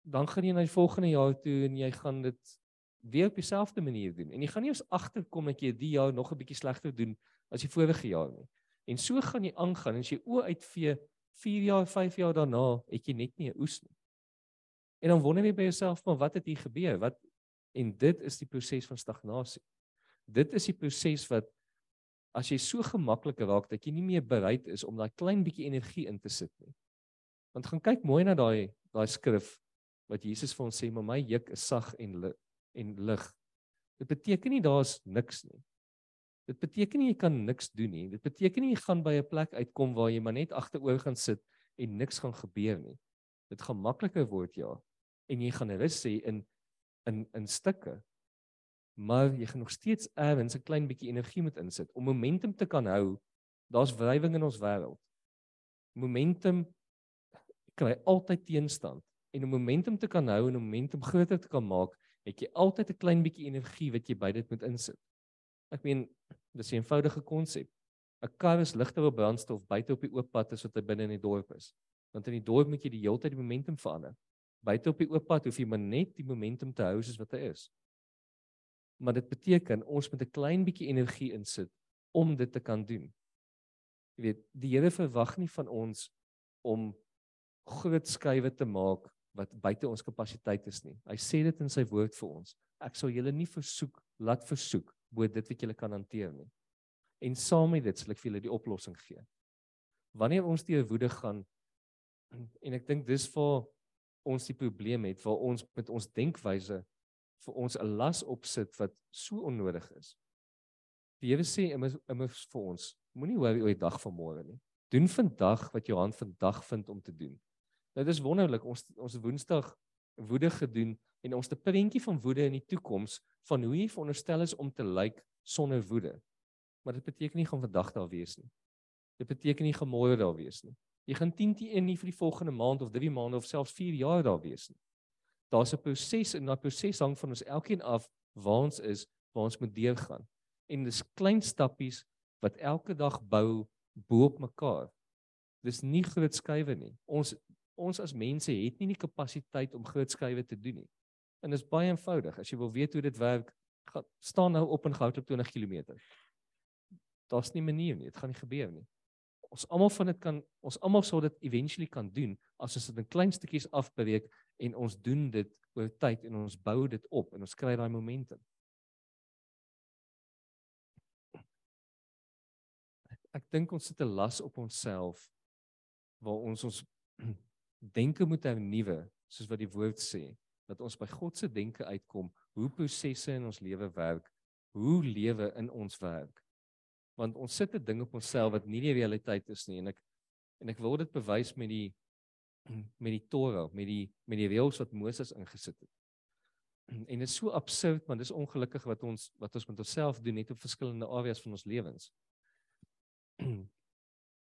dan gaan jy na die volgende jaar toe en jy gaan dit weer op dieselfde manier doen. En jy gaan nie eens agterkom dat jy die jaar nog 'n bietjie slegter doen as die vorige jaar nie. En so gaan jy aangaan en as jy oë uitvee 4 jaar, 5 jaar daarna, het jy net nie 'n oes nie. En dan wonder jy by jouself, maar wat het hier gebeur? Wat en dit is die proses van stagnasie dit is die proses wat as jy so gemaklik raak dat jy nie meer bereid is om daai klein bietjie energie in te sit nie. Want gaan kyk mooi na daai daai skrif wat Jesus vir ons sê, "Maar my juk is sag en li en lig." Dit beteken nie daar's niks nie. Dit beteken nie jy kan niks doen nie. Dit beteken nie jy gaan by 'n plek uitkom waar jy maar net agteroor gaan sit en niks gaan gebeur nie. Dit gaan makliker word ja. En jy gaan rus sê in in in stukke maar jy gaan nog steeds ergens 'n klein bietjie energie moet insit om momentum te kan hou. Daar's wrywing in ons wêreld. Momentum kry altyd teenstand en om momentum te kan hou en om momentum groter te kan maak, het jy altyd 'n klein bietjie energie wat jy by dit moet insit. Ek meen, dis 'n eenvoudige konsep. 'n Kar is ligter op brandstof buite op die oop pad as wat hy binne in die dorp is. Want in die dorp moet jy die hele tyd die momentum verander. Buite op die oop pad hoef jy maar net die momentum te hou soos wat hy is maar dit beteken ons moet 'n klein bietjie energie insit om dit te kan doen. Jy weet, die Here verwag nie van ons om groot skuwe te maak wat buite ons kapasiteit is nie. Hy sê dit in sy woord vir ons. Ek sal julle nie versoek laat versoek bo dit wat julle kan hanteer nie. En saam met dit sal ek vir julle die oplossing gee. Wanneer ons deur woede gaan en ek dink dis vir ons die probleem het waar ons met ons denkwyse vir ons 'n las opsit wat so onnodig is. Die Here sê immers immers vir ons, moenie worry oor die dag van môre nie. Doen vandag wat jou hand vandag vind om te doen. Nou dis wonderlik, ons ons Woensdag woede gedoen en ons te prentjie van woede in die toekoms van hoe jy veronderstel is om te lyk sonder woede. Maar dit beteken nie gaan vandag daar wees nie. Dit beteken nie gaan môre daar wees nie. Jy gaan 10 teen nie vir die volgende maand of 3 maande of selfs 4 jaar daar wees nie. Daar's 'n proses en daai proses hang van ons elkeen af waar ons is, waar ons moet deurgaan. En dis klein stappies wat elke dag bou bo op mekaar. Dis nie groot skuwe nie. Ons ons as mense het nie die kapasiteit om groot skuwe te doen nie. En dit is baie eenvoudig. As jy wil weet hoe dit werk, gaan staan nou op en gou op 20 km. Daar's nie manier nie. Dit gaan nie gebeur nie ons almal van dit kan ons almal sou dit eventually kan doen as ons dit in klein stukkies afbreek en ons doen dit oor tyd en ons bou dit op en ons kry daai momentum. Ek dink ons sit 'n las op onsself waar ons ons denke moet hernuwe soos wat die woord sê dat ons by God se denke uitkom hoe prosesse in ons lewe werk hoe lewe in ons werk want ons sit 'n ding op onsself wat nie die realiteit is nie en ek en ek wil dit bewys met die met die Torah, met die met die reëls wat Moses ingesit het. En dit is so absurd, maar dis ongelukkig wat ons wat ons met onsself doen net op verskillende areas van ons lewens.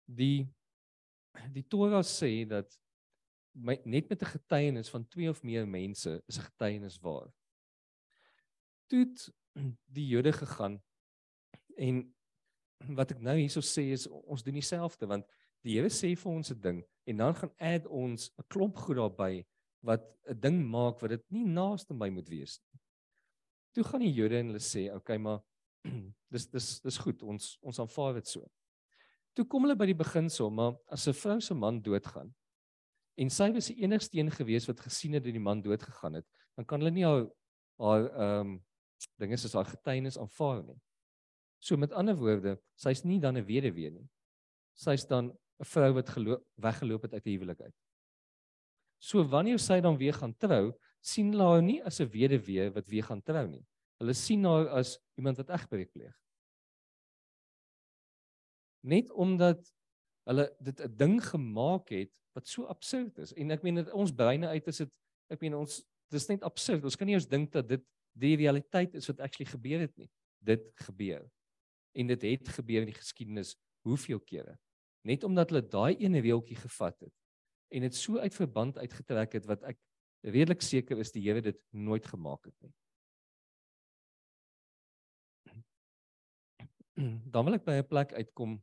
Die die Torah sê dat my, net met 'n getuienis van twee of meer mense is 'n getuienis waar. Toe die Jode gegaan en wat ek nou hierso sê is ons doen dieselfde want die Here sê vir ons 'n ding en dan gaan add ons 'n klomp goed daarbey wat 'n ding maak wat dit nie naaste by moet wees nie. Toe gaan die Jode en hulle sê, "Oké, okay, maar dis dis dis goed, ons ons aanvaar dit so." Toe kom hulle by die begin so, maar as 'n vrou se man doodgaan en sy was die enigste een gewees wat gesien het dat die man dood gegaan het, dan kan hulle nie haar haar ehm um, dinge soos haar getuienis aanvaar nie. So met ander woorde, sy's nie dan 'n weduwee nie. Sy's dan 'n vrou wat geloop weggeloop het uit die huwelik uit. So wanneer sy dan weer gaan trou, sien hulle haar nie as 'n weduwee wat weer gaan trou nie. Hulle sien haar as iemand wat egbreek pleeg. Net omdat hulle dit 'n ding gemaak het wat so absurd is en ek meen dit ons breine uit is dit ek meen ons dis net absurd. Ons kan nie eens dink dat dit die realiteit is wat actually gebeur het nie. Dit gebeur en dit het gebeur in die geskiedenis hoeveel kere? Net omdat hulle daai ene reeltjie gevat het en dit so uit verband uitgetrek het wat ek redelik seker is die Here dit nooit gemaak het nie. Dan wil ek by 'n plek uitkom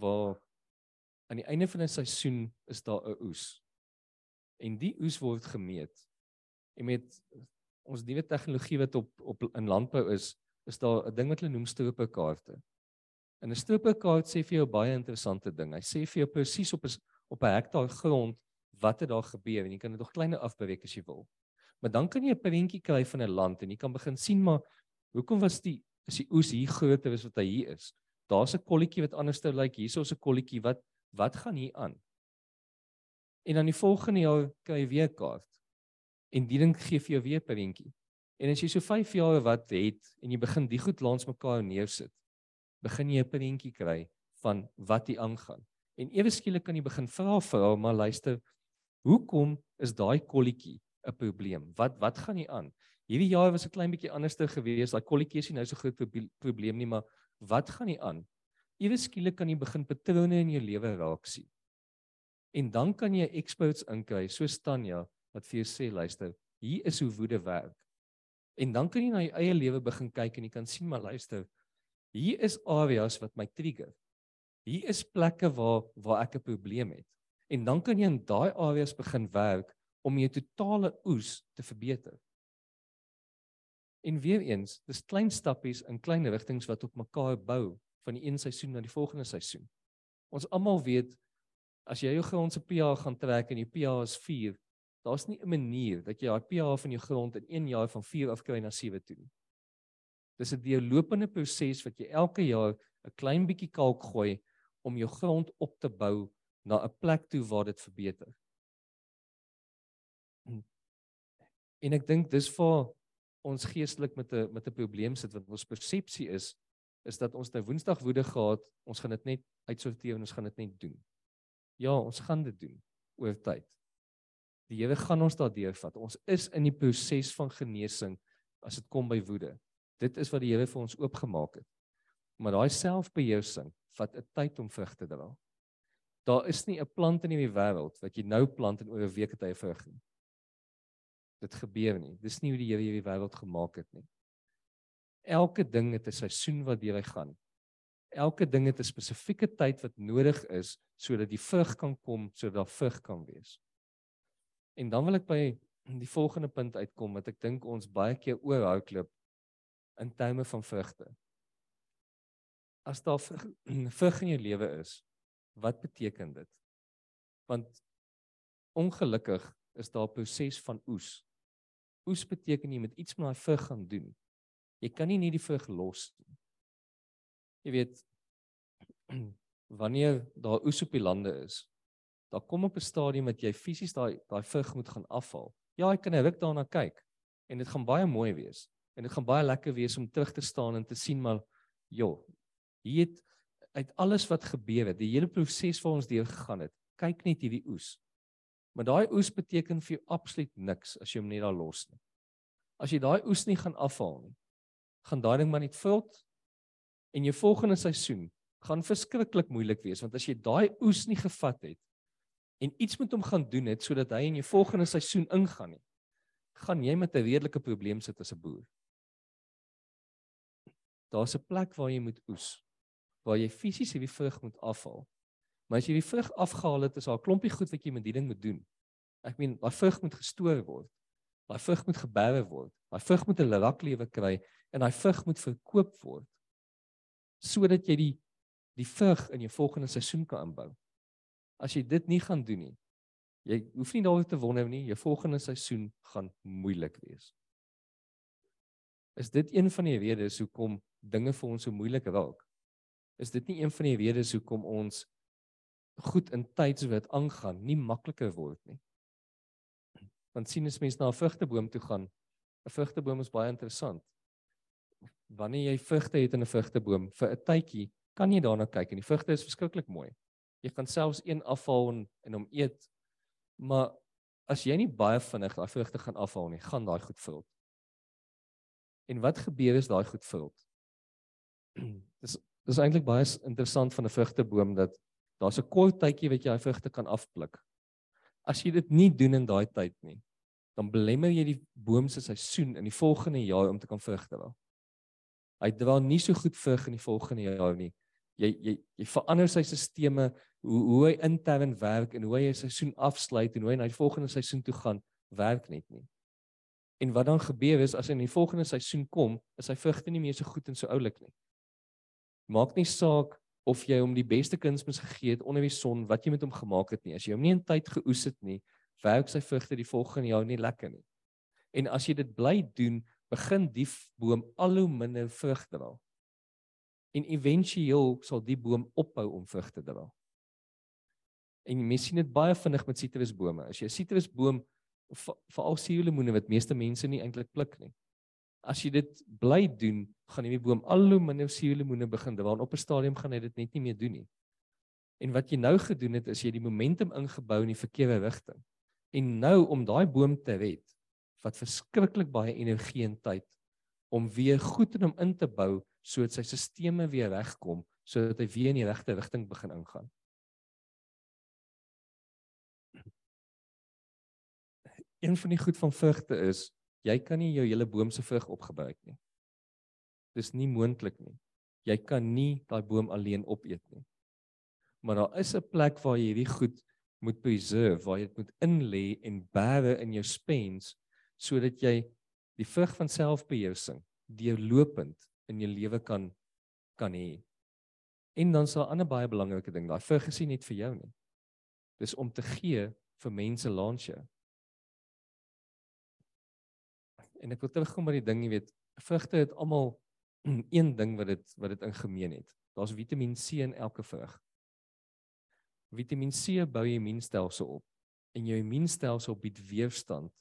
waar aan die einde van 'n seisoen is daar 'n oes. En die oes word gemeet. En met ons nuwe tegnologie wat op op in landbou is is daar 'n ding wat hulle noem stroopkaarte En 'n stroopkaart sê vir jou baie interessante ding. Hy sê vir jou presies op 'n op 'n hektaar grond wat het daar gebeur en jy kan dit nog kleiner afbreek as jy wil. Maar dan kan jy 'n prentjie kry van 'n land en jy kan begin sien maar hoekom was die is die oes hier groter as wat hy hier is. Daar's 'n kolletjie wat anderste lyk. Like. Hierso's 'n kolletjie wat wat gaan hier aan? En dan die volgende jaar kry jy weer 'n kaart. En die ding gee vir jou weer prentjie. En as jy so 5 jaar wat het en jy begin die goed langs mekaar neersit, begin jy 'n prentjie kry van wat hier aangaan. En ewe skielik kan jy begin vra vir hom, maar luister, hoekom is daai kolletjie 'n probleem? Wat wat gaan hier aan? Hierdie jaar was 'n klein bietjie anderster geweest. Daai kolletjie is nie nou so groot probleem nie, maar wat gaan hier aan? Ewe skielik kan jy begin patrone in jou lewe raak sien. En dan kan jy experts inkry, so Tanya wat vir jou sê, luister, hier is hoe woede werk. En dan kan jy na jou eie lewe begin kyk en jy kan sien maar luister, Hier is areas wat my trigger. Hier is plekke waar waar ek 'n probleem het. En dan kan jy in daai areas begin werk om jou totale oes te verbeter. En weer eens, dis klein stappies in klein rigtings wat op mekaar bou van die een seisoen na die volgende seisoen. Ons almal weet as jy jou grond se pH gaan trek en die pH is 4, Daar's nie 'n manier dat jy daai pH van jou grond in 1 jaar van 4 af kry na 7 toe nie. Dis 'n deurlopende proses wat jy elke jaar 'n klein bietjie kalk gooi om jou grond op te bou na 'n plek toe waar dit verbeter. En ek dink dis vir ons geestelik met 'n met 'n probleem sit wat ons persepsie is is dat ons nou Woensdag woede gehad, ons gaan dit net uitsorteer en ons gaan dit net doen. Ja, ons gaan dit doen oor tyd. Die Here gaan ons daardeur vat. Ons is in die proses van genesing as dit kom by woede. Dit is wat die Here vir ons oopgemaak het. Maar daai selfbeheersing vat 'n tyd om vrug te dra. Daar is nie 'n plant in hierdie wêreld wat jy nou plant en oor 'n week het hy vrug nie. Dit gebeur nie. Dis nie hoe die Here hierdie wêreld gemaak het nie. Elke ding het 'n seisoen wat deur hy gaan. Elke ding het 'n spesifieke tyd wat nodig is sodat die vrug kan kom, sodat daar vrug kan wees. En dan wil ek by die volgende punt uitkom wat ek dink ons baie keer oorhouklip in terme van vrugte. As daar vrug in jou lewe is, wat beteken dit? Want ongelukkig is daar 'n proses van oes. Oes beteken jy moet iets met daai vrug gaan doen. Jy kan nie net die vrug los nie. Jy weet wanneer daar oes op die lande is, daar kom op 'n stadium dat jy fisies daai daai vrug moet gaan afhaal. Ja, ek kan 'n ruk daarna kyk en dit gaan baie mooi wees en dit gaan baie lekker wees om terug te staan en te sien maar joh, hier het uit alles wat gebeur het, die hele proses wat ons deur gegaan het, kyk net hierdie oes. Maar daai oes beteken vir jou absoluut niks as jy hom net daar los nie. As jy daai oes nie gaan afhaal nie, gaan daai ding maar net vult en jou volgende seisoen gaan verskriklik moeilik wees want as jy daai oes nie gevat het en iets met hom gaan doen het sodat hy in jou volgende seisoen ingaan nie, gaan jy met 'n redelike probleem sit as 'n boer. Daar's 'n plek waar jy moet oes, waar jy fisies hierdie vrug moet afhaal. Maar as jy die vrug afgehaal het, is daar 'n klompie goed wat jy met die ding moet doen. Ek meen, daai vrug moet gestoor word. Daai vrug moet geberre word. Daai vrug moet 'n lewe kry en daai vrug moet verkoop word sodat jy die die vrug in jou volgende seisoen kan inbou. As jy dit nie gaan doen nie, jy hoef nie daaroor te wonder nie, jou volgende seisoen gaan moeilik wees. Is dit een van die redes hoekom dinge vir ons so moeilik raak? Is dit nie een van die redes hoekom ons goed in tydswit aangaan nie makliker word nie? Want sien as mens na 'n vrugteboom toe gaan, 'n vrugteboom is baie interessant. Wanneer jy vrugte het in 'n vrugteboom vir 'n tydjie, kan jy daarna kyk en die vrugte is verskriklik mooi. Jy kan selfs een afhaal en, en hom eet. Maar as jy nie baie vinnig daai vrugte gaan afhaal nie, gaan daai goed vrot. En wat gebeur as daai goed vrot? dis dis eintlik baie interessant van 'n vrugteboom dat daar's 'n kort tydjie wat jy daai vrugte kan afpluk. As jy dit nie doen in daai tyd nie, dan belemmer jy die boom se seisoen in die volgende jaar om te kan vrugte dra. Hy dra nie so goed vrug in die volgende jaar nie jy jy jy verander sy stelsels hoe hoe hy intern werk en hoe hy sy seisoen afsluit en hoe hy na die volgende seisoen toe gaan werk net nie. En wat dan gebeur is as hy in die volgende seisoen kom, is sy vrugte nie meer so goed en so oulik nie. Maak nie saak of jy hom die beste kunsmis gegee het onder die son wat jy met hom gemaak het nie. As jy hom nie in tyd geoes het nie, werk sy vrugte die volgende jaar nie lekker nie. En as jy dit bly doen, begin die boom al hoe minder vrug dra en éventueel sal die boom ophou om vrugte te dra. En jy sien dit baie vinnig met sitrusbome. As jy 'n sitrusboom veral suurlemoene wat meeste mense nie eintlik pluk nie. As jy dit bly doen, gaan die boom al hoe minder suurlemoene begin dra op 'n stadium gaan hy dit net nie meer doen nie. En wat jy nou gedoen het is jy die momentum ingebou in die verkeerde rigting. En nou om daai boom te red, wat verskriklik baie energie en tyd om weer goed in hom in te bou sodat sy stelsels weer regkom sodat hy weer in die regte rigting begin ingaan. Een van die goed van vrugte is jy kan nie jou hele boom se vrug opgebruik nie. Dis nie moontlik nie. Jy kan nie daai boom alleen opeet nie. Maar daar is 'n plek waar jy hierdie goed moet preserve, waar jy dit moet inlê en bære in jou spens sodat jy die vrug van selfbeheersing deurlopend in jou lewe kan kan hê. En dan sal 'n ander baie belangrike ding, daai vrug is nie net vir jou nie. Dis om te gee vir mense langs jou. En ek wil terugkom by die ding, jy weet, vrugte het almal een ding wat dit wat dit in gemeen het. Daar's Vitamiin C in elke vrug. Vitamiin C bou jou immuunstelsel op en jou immuunstelsel bied weerstand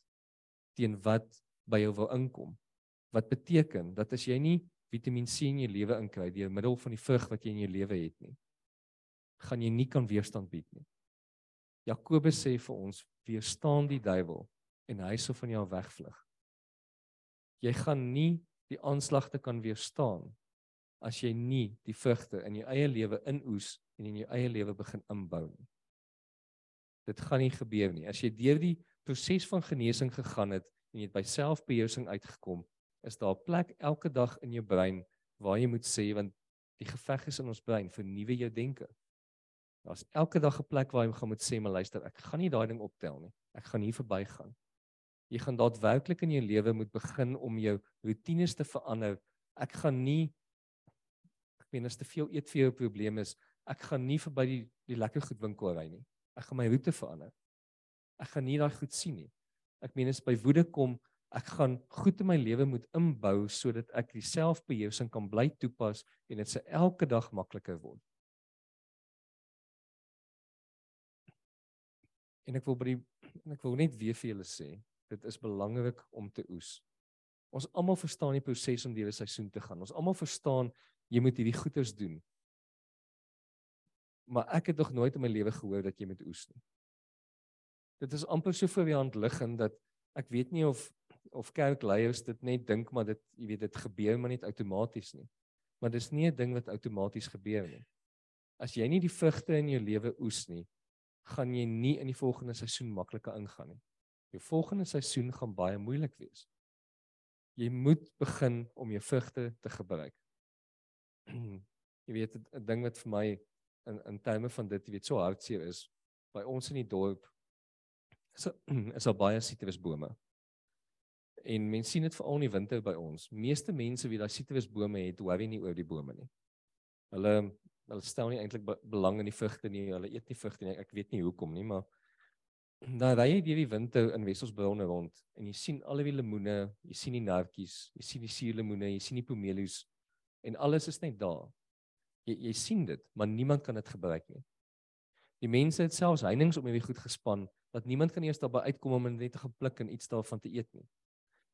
teen wat by jou wil inkom. Wat beteken dat as jy nie Vitamiin C in jou lewe inkry deur middel van die vrug wat jy in jou lewe het nie, gaan jy nie kan weerstand bied nie. Jakobus sê vir ons, weerstaan die duiwel en hy sal van jou wegvlug. Jy gaan nie die aanslag te kan weerstaan as jy nie die vrugte in jou eie lewe inoes en in jou eie lewe begin inbou nie. Dit gaan nie gebeur nie. As jy deur die proses van genesing gegaan het en jy by selfbeheersing uitgekom, is daar 'n plek elke dag in jou brein waar jy moet sê want die geveg is in ons brein vernuwe jou denke. Daar's elke dag 'n plek waar jy gaan moet sê, "Maar luister, ek gaan nie daai ding optel nie. Ek gaan hier verbygaan." Jy gaan daadwerklik in jou lewe moet begin om jou rotines te verander. Ek gaan nie ek meen as te veel eet vir jou 'n probleem is, ek gaan nie verby die die lekker goed winkel ry nie. Ek gaan my roete verander. Ek gaan nie daai goed sien nie. Ek meen as by woede kom, ek gaan goed in my lewe moet inbou sodat ek die selfbeheersing kan bly toepas en dit se elke dag makliker word. En ek wil by die en ek wil net weer vir julle sê, dit is belangrik om te oes. Ons almal verstaan die proses om deur 'n seisoen te gaan. Ons almal verstaan jy moet hierdie goeders doen. Maar ek het nog nooit in my lewe gehoor dat jy moet oes nie. Dit is amper so voor die hand liggend dat ek weet nie of of kerkleiers dit net dink maar dit jy weet dit gebeur maar net outomaties nie. Maar dis nie 'n ding wat outomaties gebeur nie. As jy nie die vrugte in jou lewe oes nie, gaan jy nie in die volgende seisoen makliker ingaan nie. Jou volgende seisoen gaan baie moeilik wees. Jy moet begin om jou vrugte te gebruik. jy weet 'n ding wat vir my in in terme van dit, jy weet, so hartseer is by ons in die dorp is is al baie sitrusbome. En mense sien dit veral in die winter by ons. Meeste mense wie daai sitrusbome het, worry nie oor die bome nie. Hulle hulle stel nie eintlik be belang in die vrugte nie. Hulle eet nie vrugte nie. Ek weet nie hoekom nie, maar dan ry jy deur die winter in Wesselsbronne rond en jy sien al die lemoene, jy sien die nartjies, jy sien die suurlemoene, jy sien die pomeloes en alles is net daar. Jy jy sien dit, maar niemand kan dit gebruik nie. Die mense het selfs heininge om hierdie goed gespan dat niemand kan eers daarby uitkom om net te gepluk en iets daarvan te eet nie.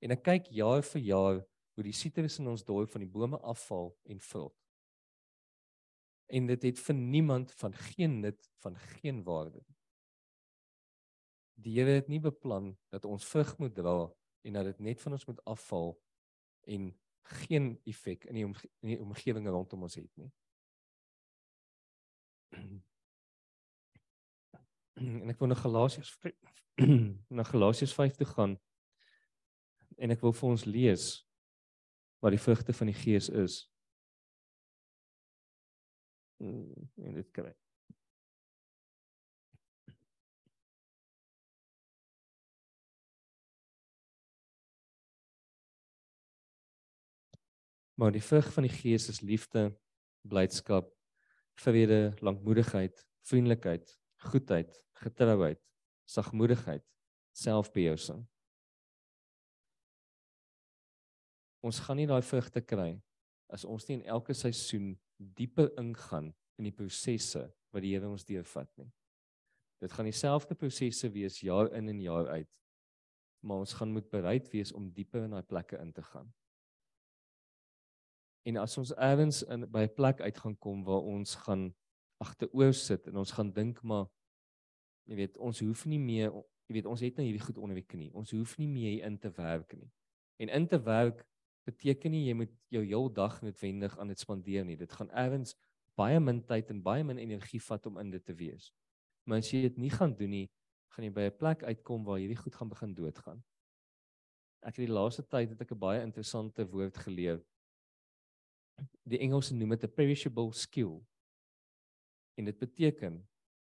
En ek kyk jaar vir jaar hoe die sitrus in ons dorp van die bome afval en vrot en dit het vir niemand van geen nut van geen waarde. Die Here het nie beplan dat ons vrug moet dra en dat dit net van ons moet afval en geen effek in die, omge die omgewing rondom ons het nie. En ek wil na Galasiërs na Galasiërs 5 toe gaan en ek wil vir ons lees wat die vrugte van die Gees is Mm, en dit kry. Maar die vrug van die Gees is liefde, blydskap, vrede, lankmoedigheid, vriendelikheid, goedheid, getrouheid, sagmoedigheid, selfbeheersing. Ons gaan nie daai vrugte kry as ons nie in elke seisoen dieper ingaan in die prosesse wat die Here ons deurvat nie. Dit gaan dieselfde prosesse wees jaar in en jaar uit. Maar ons gaan moet bereid wees om dieper in daai plekke in te gaan. En as ons eers in by 'n plek uit gaan kom waar ons gaan agteroor sit en ons gaan dink maar jy weet ons hoef nie meer jy weet ons het nou hierdie goed onder die knie. Ons hoef nie meer in te werk nie. En in te werk beteken nie jy moet jou heel dag noodwendig aan dit spandeer nie. Dit gaan ergens baie min tyd en baie min energie vat om in dit te wees. Maar as jy dit nie gaan doen nie, gaan jy by 'n plek uitkom waar hierdie goed gaan begin doodgaan. Ek het die laaste tyd het ek 'n baie interessante woord geleer. Die Engelse noem dit 'n perishable skill. En dit beteken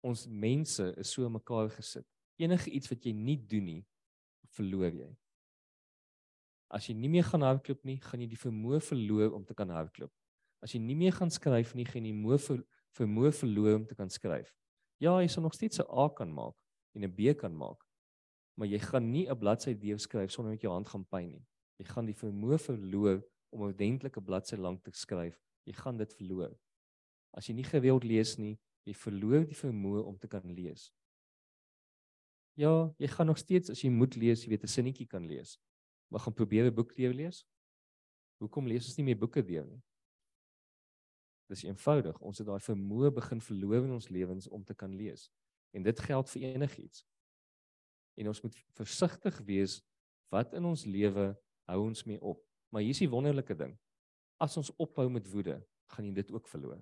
ons mense is so mekaar gesit. Enige iets wat jy nie doen nie, verloor jy. As jy nie meer gaan hardloop nie, gaan jy die vermoë verloor om te kan hardloop. As jy nie meer gaan skryf nie, gaan jy die vermoë verloor om te kan skryf. Ja, jy sal nog steeds 'n A kan maak en 'n B kan maak. Maar jy gaan nie 'n bladsy deur skryf sonder met jou hand gaan pyn nie. Jy gaan die vermoë verloor om 'n ordentlike bladsy lank te skryf. Jy gaan dit verloor. As jy nie gereeld lees nie, jy verloor die vermoë om te kan lees. Ja, jy gaan nog steeds as jy moet lees, jy weet 'n sinnetjie kan lees. Maar gaan probeer 'n boek deur lees. Hoekom lees ons nie meer boeke deur nie? Dis eenvoudig. Ons het daai vermoë begin verloor in ons lewens om te kan lees. En dit geld vir enigiets. En ons moet versigtig wees wat in ons lewe hou ons mee op. Maar hier is die wonderlike ding. As ons ophou met woede, gaan jy dit ook verloor.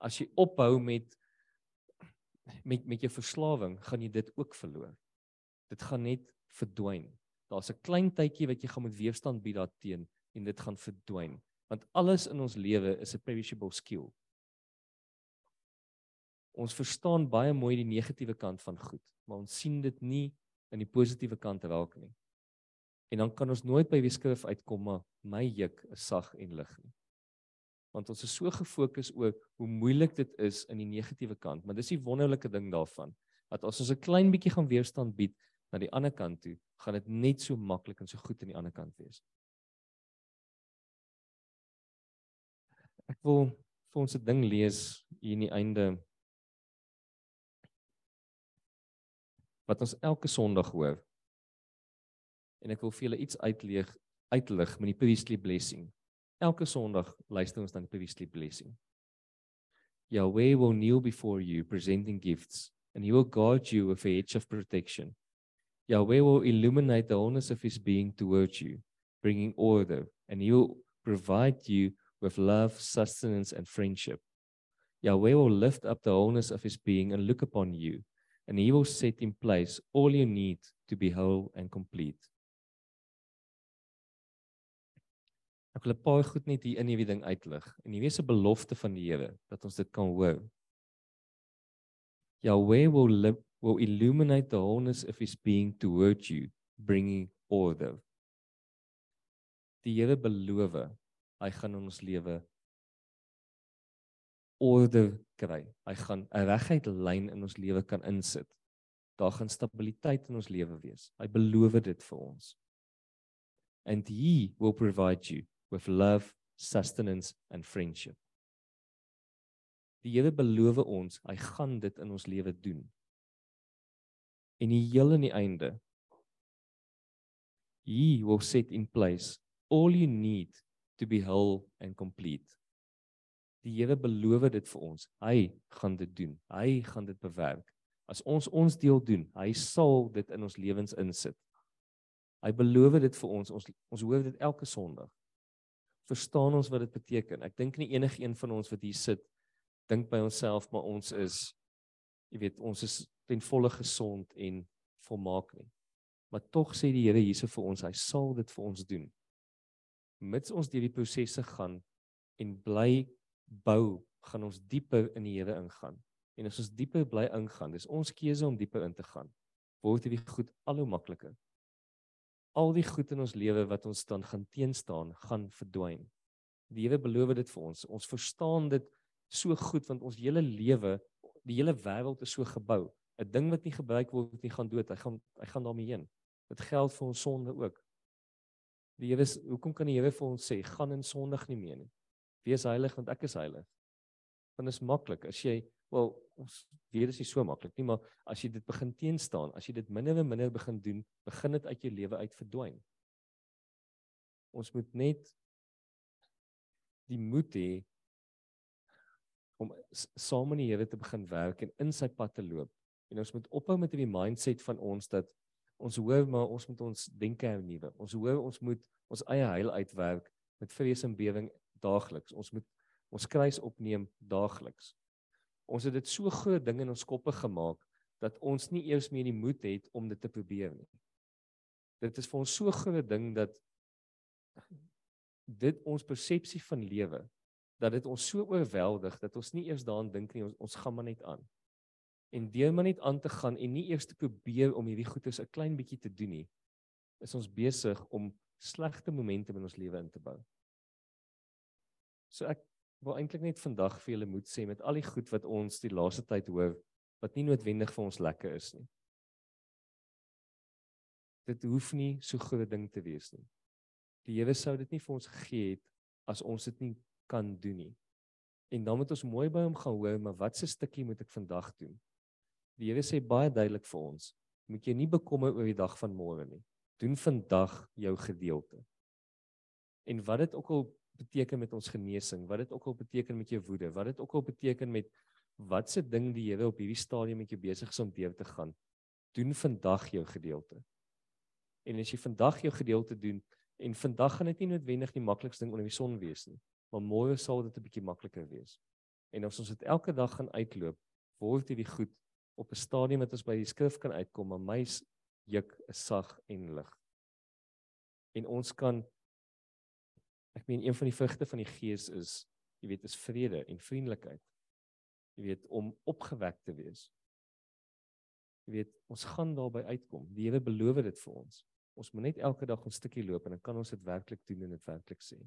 As jy ophou met met met jou verslawing, gaan jy dit ook verloor. Dit gaan net verdwyn. Daar's 'n klein tydjie wat jy gaan moet weerstand bied daarteen en dit gaan verdwyn. Want alles in ons lewe is 'n perishable skill. Ons verstaan baie mooi die negatiewe kant van goed, maar ons sien dit nie in die positiewe kant raak nie. En dan kan ons nooit by die skrif uitkom maar my juk is sag en lig nie want ons is so gefokus oor hoe moeilik dit is in die negatiewe kant, maar dis die wonderlike ding daarvan dat as ons 'n klein bietjie gaan weerstand bied na die ander kant toe, gaan dit net so maklik en so goed aan die ander kant wees. Ek wil vir ons 'n ding lees hier in die einde wat ons elke Sondag hoor. En ek wil vir julle iets uitleeg uitlig met die priestly blessing. Elke Sondag luister ons dan die priestly blessing. Yahweh will kneel before you presenting gifts and he will guard you with a hedge of protection. Yahweh will illuminate the wholeness of his being towards you, bringing order, and he will provide you with love, sustenance, and friendship. Yahweh will lift up the wholeness of his being and look upon you, and he will set in place all you need to be whole and complete. Ek wil 'n paar goed net hier in hierdie ding uitlig. En hier is 'n belofte van die Here dat ons dit kan hoor. Yahweh will live, will illuminate the wholeness of his being towards you, bringing order. Die Here beloof hy gaan in ons lewe order kry. Hy gaan 'n reguit lyn in ons lewe kan insit. Daar gaan stabiliteit in ons lewe wees. Hy beloof dit vir ons. And he will provide you with love, sustenance and friendship. Die Here beloof ons, hy gaan dit in ons lewe doen. En die heel in die einde He will set in place all you need to be whole and complete. Die Here beloof dit vir ons. Hy gaan dit doen. Hy gaan dit bewerk. As ons ons deel doen, hy sal dit in ons lewens insit. Hy beloof dit vir ons. Ons ons hoor dit elke Sondag verstaan ons wat dit beteken. Ek dink nie enigiemand van ons wat hier sit dink by onsself maar ons is jy weet ons is ten volle gesond en volmaak nie. Maar tog sê die Here hierse vir ons, hy sal dit vir ons doen. Mits ons deur die prosesse gaan en bly bou, gaan ons dieper in die Here ingaan. En as ons dieper bly ingaan, dis ons keuse om dieper in te gaan. Word hierdie goed al hoe makliker al die goed in ons lewe wat ons dan gaan teenstaan, gaan verdwyn. Die Here beloof dit vir ons. Ons verstaan dit so goed want ons hele lewe, die hele wêreld is so gebou. 'n Ding wat nie gebruik word nie, gaan dood. Hy gaan hy gaan daarmee heen. Dit geld vir ons sonde ook. Die Here, hoekom kan die Here vir ons sê gaan in sondig nie meer nie? Wees heilig want ek is heilig. Want dit is maklik as jy Wel, ons weet dit is nie so maklik nie, maar as jy dit begin teenstaan, as jy dit minder en minder begin doen, begin dit uit jou lewe uit verdwyn. Ons moet net die moed hê om saam met die Here te begin werk en in sy pad te loop. En ons moet ophou met hierdie mindset van ons dat ons hoor maar ons moet ons denke hernuwe. Ons hoor ons moet ons eie heil uitwerk met vrees en bewering daagliks. Ons moet ons kruis opneem daagliks. Ons het dit so groot ding in ons koppe gemaak dat ons nie eers meer die moed het om dit te probeer nie. Dit is vir ons so groot ding dat dit ons persepsie van lewe dat dit ons so oorweldig dat ons nie eers daaraan dink nie ons, ons gaan maar net aan. En deur maar net aan te gaan en nie eers te probeer om hierdie goedes 'n klein bietjie te doen nie, is ons besig om slegte momente in ons lewe in te bou. So ek wil eintlik net vandag vir julle moed sê met al die goed wat ons die laaste tyd hoor wat nie noodwendig vir ons lekker is nie. Dit hoef nie so groot ding te wees nie. Die Here sou dit nie vir ons gegee het as ons dit nie kan doen nie. En dan moet ons mooi by hom gaan hoor, maar wat se stukkie moet ek vandag doen? Die Here sê baie duidelik vir ons, moet jy nie bekommer oor die dag van môre nie. Doen vandag jou gedeelte. En wat dit ook al beteken met ons genesing, wat dit ook al beteken met jou woede, wat dit ook al beteken met watse ding die Here op hierdie stadium met jou besig is om deur te gaan, doen vandag jou gedeelte. En as jy vandag jou gedeelte doen en vandag gaan dit nie noodwendig die maklikste ding onder die son wees nie maar môre sal dit 'n bietjie makliker wees. En as ons dit elke dag gaan uitloop, word hierdie goed op 'n stadium wat ons by die skrif kan uitkom, maar my juk is sag en lig. En ons kan ek meen een van die vrugte van die gees is, jy weet, is vrede en vriendelikheid. Jy weet om opgewek te wees. Jy weet, ons gaan daarby uitkom. Die Here beloof dit vir ons. Ons moet net elke dag 'n stukkie loop en dan kan ons dit werklik doen en dit werklik sê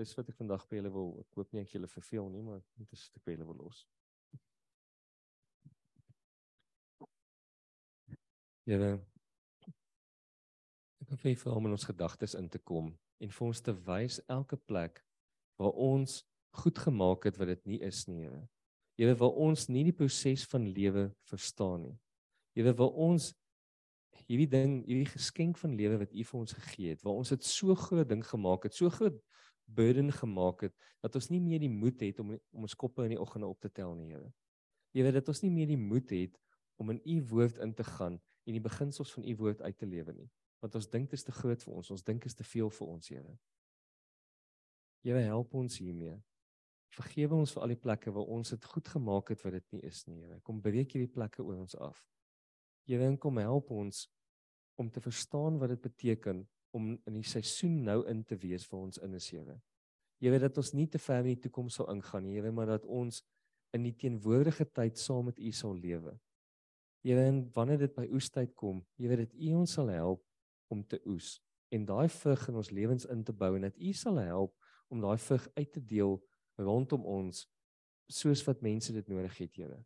dis wat ek vandag by julle wil ek hoop nie ek julle verveel nie maar dit is ek by julle wil los Here ek wil vir hom in ons gedagtes in te kom en vir ons te wys elke plek waar ons goed gemaak het wat dit nie is nie Here Here wil ons nie die proses van lewe verstaan nie Here wil ons hierdie ding hierdie geskenk van lewe wat U vir ons gegee het waar ons dit so groot ding gemaak het so groot burden gemaak het dat ons nie meer die moed het om om ons koppe in die oggende op te tel nie, Here. Weet dat ons nie meer die moed het om in u woord in te gaan en die beginsels van u woord uit te lewe nie. Want ons dink dit is te groot vir ons, ons dink dit is te veel vir ons, Here. Here help ons hiermee. Vergewe ons vir al die plekke waar ons dit goed gemaak het wat dit nie is nie, Here. Kom breek hierdie plekke oor ons af. Here, kom help ons om te verstaan wat dit beteken om in die seisoen nou in te wees vir ons in 'n sewe. Weet dat ons nie te ver in die toekoms sal ingaan nie, Here, maar dat ons in die teenwoordige tyd saam met U sal lewe. Here, en wanneer dit by oestyd kom, jy weet dat U ons sal help om te oes en daai vrug in ons lewens in te bou en dat U sal help om daai vrug uit te deel rondom ons soos wat mense dit nodig het, Here.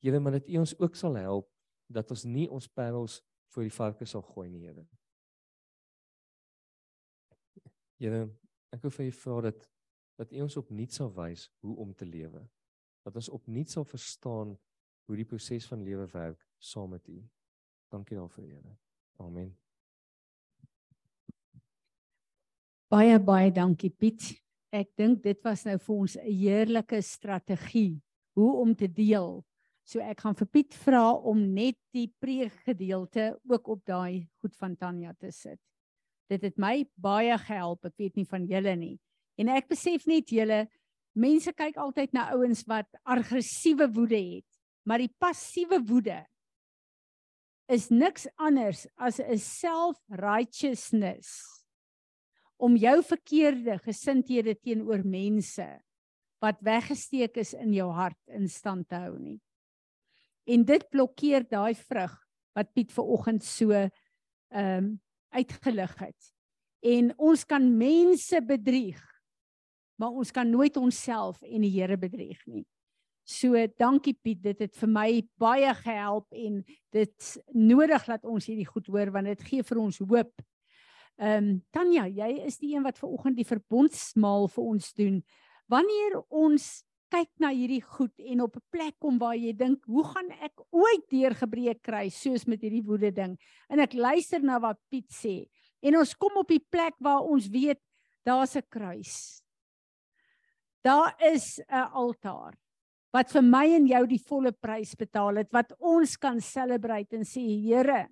Here, maar dat U ons ook sal help dat ons nie ons parels voor die varke sal gooi nie, Here. Here, ek wil vir u vra dat dat u ons opnuut sal wys hoe om te lewe. Dat ons opnuut sal verstaan hoe die proses van lewe werk saam met u. Dankie daarvoor, Here. Amen. Baie baie dankie Piet. Ek dink dit was nou vir ons 'n heerlike strategie hoe om te deel. So ek gaan vir Piet vra om net die preekgedeelte ook op daai goed van Tanya te sit. Dit het my baie gehelp. Ek weet nie van julle nie. En ek besef net julle mense kyk altyd na ouens wat aggressiewe woede het, maar die passiewe woede is niks anders as 'n self-righteousness om jou verkeerde gesindhede teenoor mense wat weggesteek is in jou hart in stand te hou nie. En dit blokkeer daai vrug wat Piet ver oggend so ehm um, uitgelig het. En ons kan mense bedrieg, maar ons kan nooit onsself en die Here bedrieg nie. So dankie Piet, dit het vir my baie gehelp en dit nodig dat ons hierdie goed hoor want dit gee vir ons hoop. Ehm um, Tanya, jy is die een wat ver oggend die verbondsmaal vir ons doen. Wanneer ons kyk na hierdie goed en op 'n plek kom waar jy dink, hoe gaan ek ooit deurgebreek kry soos met hierdie woede ding? En ek luister na wat Piet sê. En ons kom op die plek waar ons weet daar's 'n kruis. Daar is 'n altaar wat vir my en jou die volle prys betaal het wat ons kan celebrate en sê Here,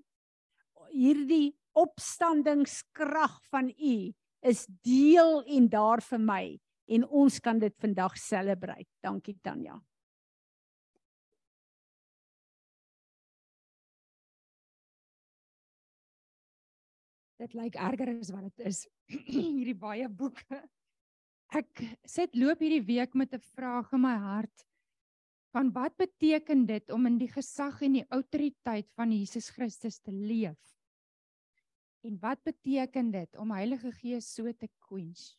hierdie opstandingskrag van U is deel en daar vir my en ons kan dit vandag celebrate. Dankie Tanya. Dit lyk erger as wat dit is. hierdie baie boeke. Ek sit loop hierdie week met 'n vraag in my hart van wat beteken dit om in die gesag en die autoriteit van Jesus Christus te leef? En wat beteken dit om Heilige Gees so te quench?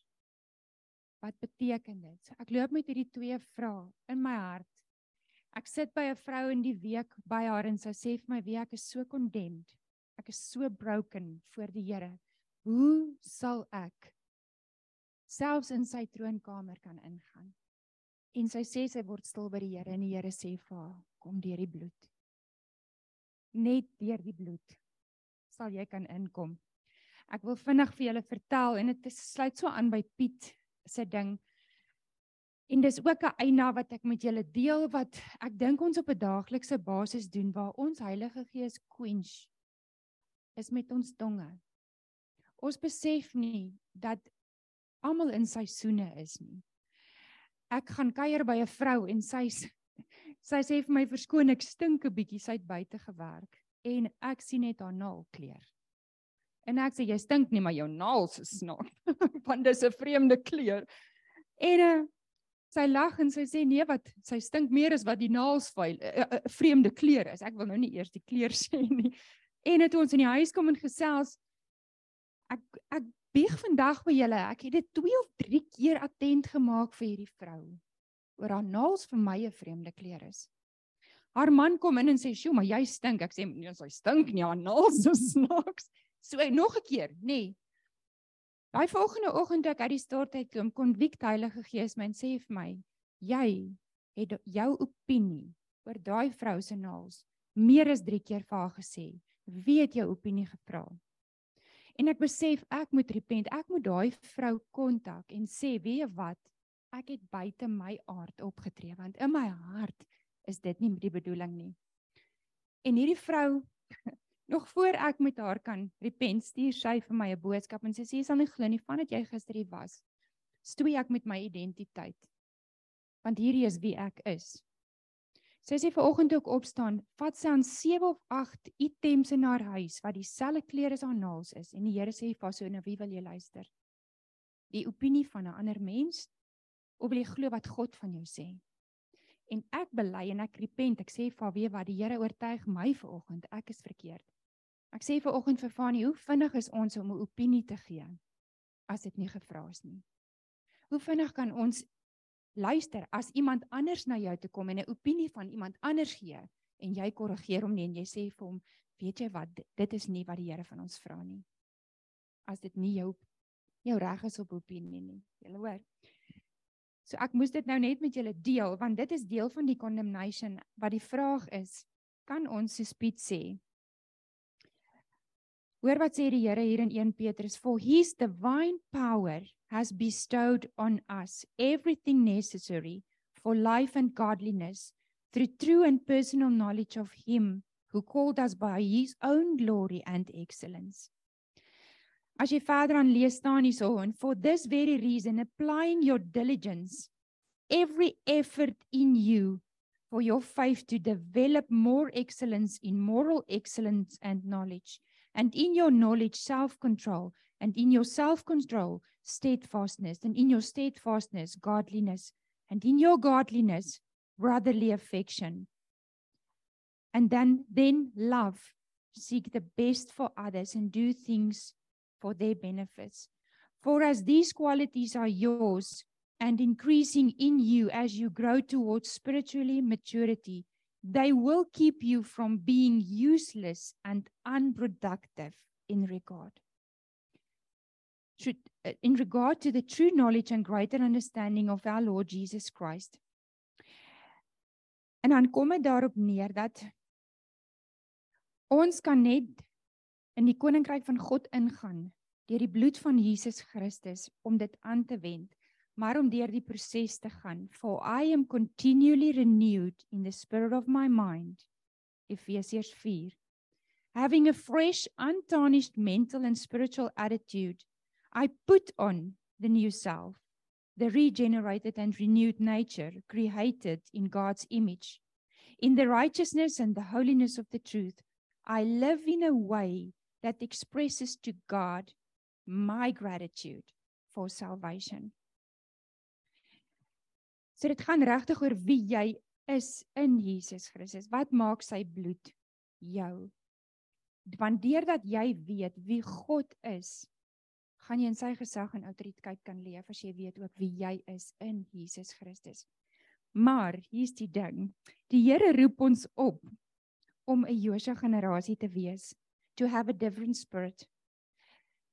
Wat beteken dit? Ek loop met hierdie twee vrae in my hart. Ek sit by 'n vrou in die week by haar en sy sê vir my, "Wie ek is so condemned. Ek is so broken voor die Here. hoe sal ek selfs in sy troonkamer kan ingaan? En sy sê sy word stil by die Here en die Here sê vir haar, kom deur die bloed. Net deur die bloed sal jy kan inkom. Ek wil vinnig vir julle vertel en dit sluit so aan by Piet se ding. En dis ook 'n eina wat ek met julle deel wat ek dink ons op 'n daaglikse basis doen waar ons Heilige Gees quench is met ons tonge. Ons besef nie dat almal in seisoene is nie. Ek gaan kuier by 'n vrou en sy sy sê vir my verskoon ek stink 'n bietjie sy het buite gewerk en ek sien net haar naal kleur. En ek sê jy stink nie maar jou naels is snaaks want dis 'n vreemde kleur. En uh, sy lag en sy sê nee wat sy stink meer as wat die naels vuil 'n uh, uh, vreemde kleur is. Ek wil nou nie eers die kleur sê nie. En het ons in die huis kom en gesels ek ek bieg vandag by julle. Ek het dit 2 of 3 keer attent gemaak vir hierdie vrou oor haar naels vir my 'n vreemde kleur is. Haar man kom in en sê, "Sjoe, maar jy stink." Ek sê, "Nee, sy stink nie, haar naels is snaaks." So nog 'n keer, nê. Nee. Daai volgende oggend toe ek uit die stort uit kom, kon Wik Heilige Gees my sê vir my, "Jy het jou opinie oor daai vrou se naels meer as 3 keer vir haar gesê. Wie het jou opinie gevra?" En ek besef ek moet repent. Ek moet daai vrou kontak en sê, "Weet jy wat? Ek het buite my aard opgetree want in my hart is dit nie die bedoeling nie." En hierdie vrou nog voor ek met haar kan repent, stuur sy vir my 'n boodskap en sy sê, "Jy sal nie glo nie van dat jy gister hier was. Stoei ek met my identiteit. Want hierdie is wie ek is." Sy sê vanoggend ook opstaan, vat sy aan 7 of 8 items in haar huis wat dieselfde kleur as haar naels is en die Here sê vir so nou wie wil jy luister? Die opinie van 'n ander mens of wil jy glo wat God van jou sê? En ek bely en ek repent, ek sê vir weet wat die Here oortuig my vanoggend, ek is verkeerd. Ek sê vanoggend vir Fanie, hoe vinnig is ons om 'n opinie te gee as dit nie gevra is nie? Hoe vinnig kan ons luister as iemand anders na jou toe kom en 'n opinie van iemand anders gee en jy korrigeer hom nie en jy sê vir hom weet jy wat dit is nie wat die Here van ons vra nie as dit nie jou jou reg is op opinie nie jy hoor so ek moes dit nou net met julle deel want dit is deel van die condemnation wat die vraag is kan ons soos Piet sê Hoor wat sê die Here hier in 1 Petrus for his divine power has bestowed on us everything necessary for life and godliness through true and personal knowledge of Him who called us by His own glory and excellence. As jy verder aan lees staan hierso en for this very reason applying your diligence every effort in you for your faith to develop more excellence in moral excellence and knowledge and in your knowledge self-control and in your self-control steadfastness, and in your steadfastness, godliness, and in your godliness, brotherly affection. And then, then love, seek the best for others and do things for their benefits. For as these qualities are yours and increasing in you as you grow towards spiritually maturity, they will keep you from being useless and unproductive in regard should, uh, in regard to the true knowledge and greater understanding of our Lord Jesus Christ. En dan kom dit daarop neer dat ons kan net in die koninkryk van God ingaan deur die bloed van Jesus Christus om dit aan te wend, maar om deur die proses te gaan. For I am continually renewed in the spirit of my mind. Efesiërs 4. Having a fresh untarnished mental and spiritual attitude I put on the new self, the regenerated and renewed nature created in God's image. In the righteousness and the holiness of the truth, I live in a way that expresses to God my gratitude for salvation. So dit gaan regtig oor wie jy is in Jesus Christus. Wat maak sy bloed jou? Want deurdat jy weet wie God is, gaan jy in sy gesag en autoriteit kan leef as jy weet ook wie jy is in Jesus Christus. Maar hier's die ding. Die Here roep ons op om 'n Josua generasie te wees, to have a different spirit.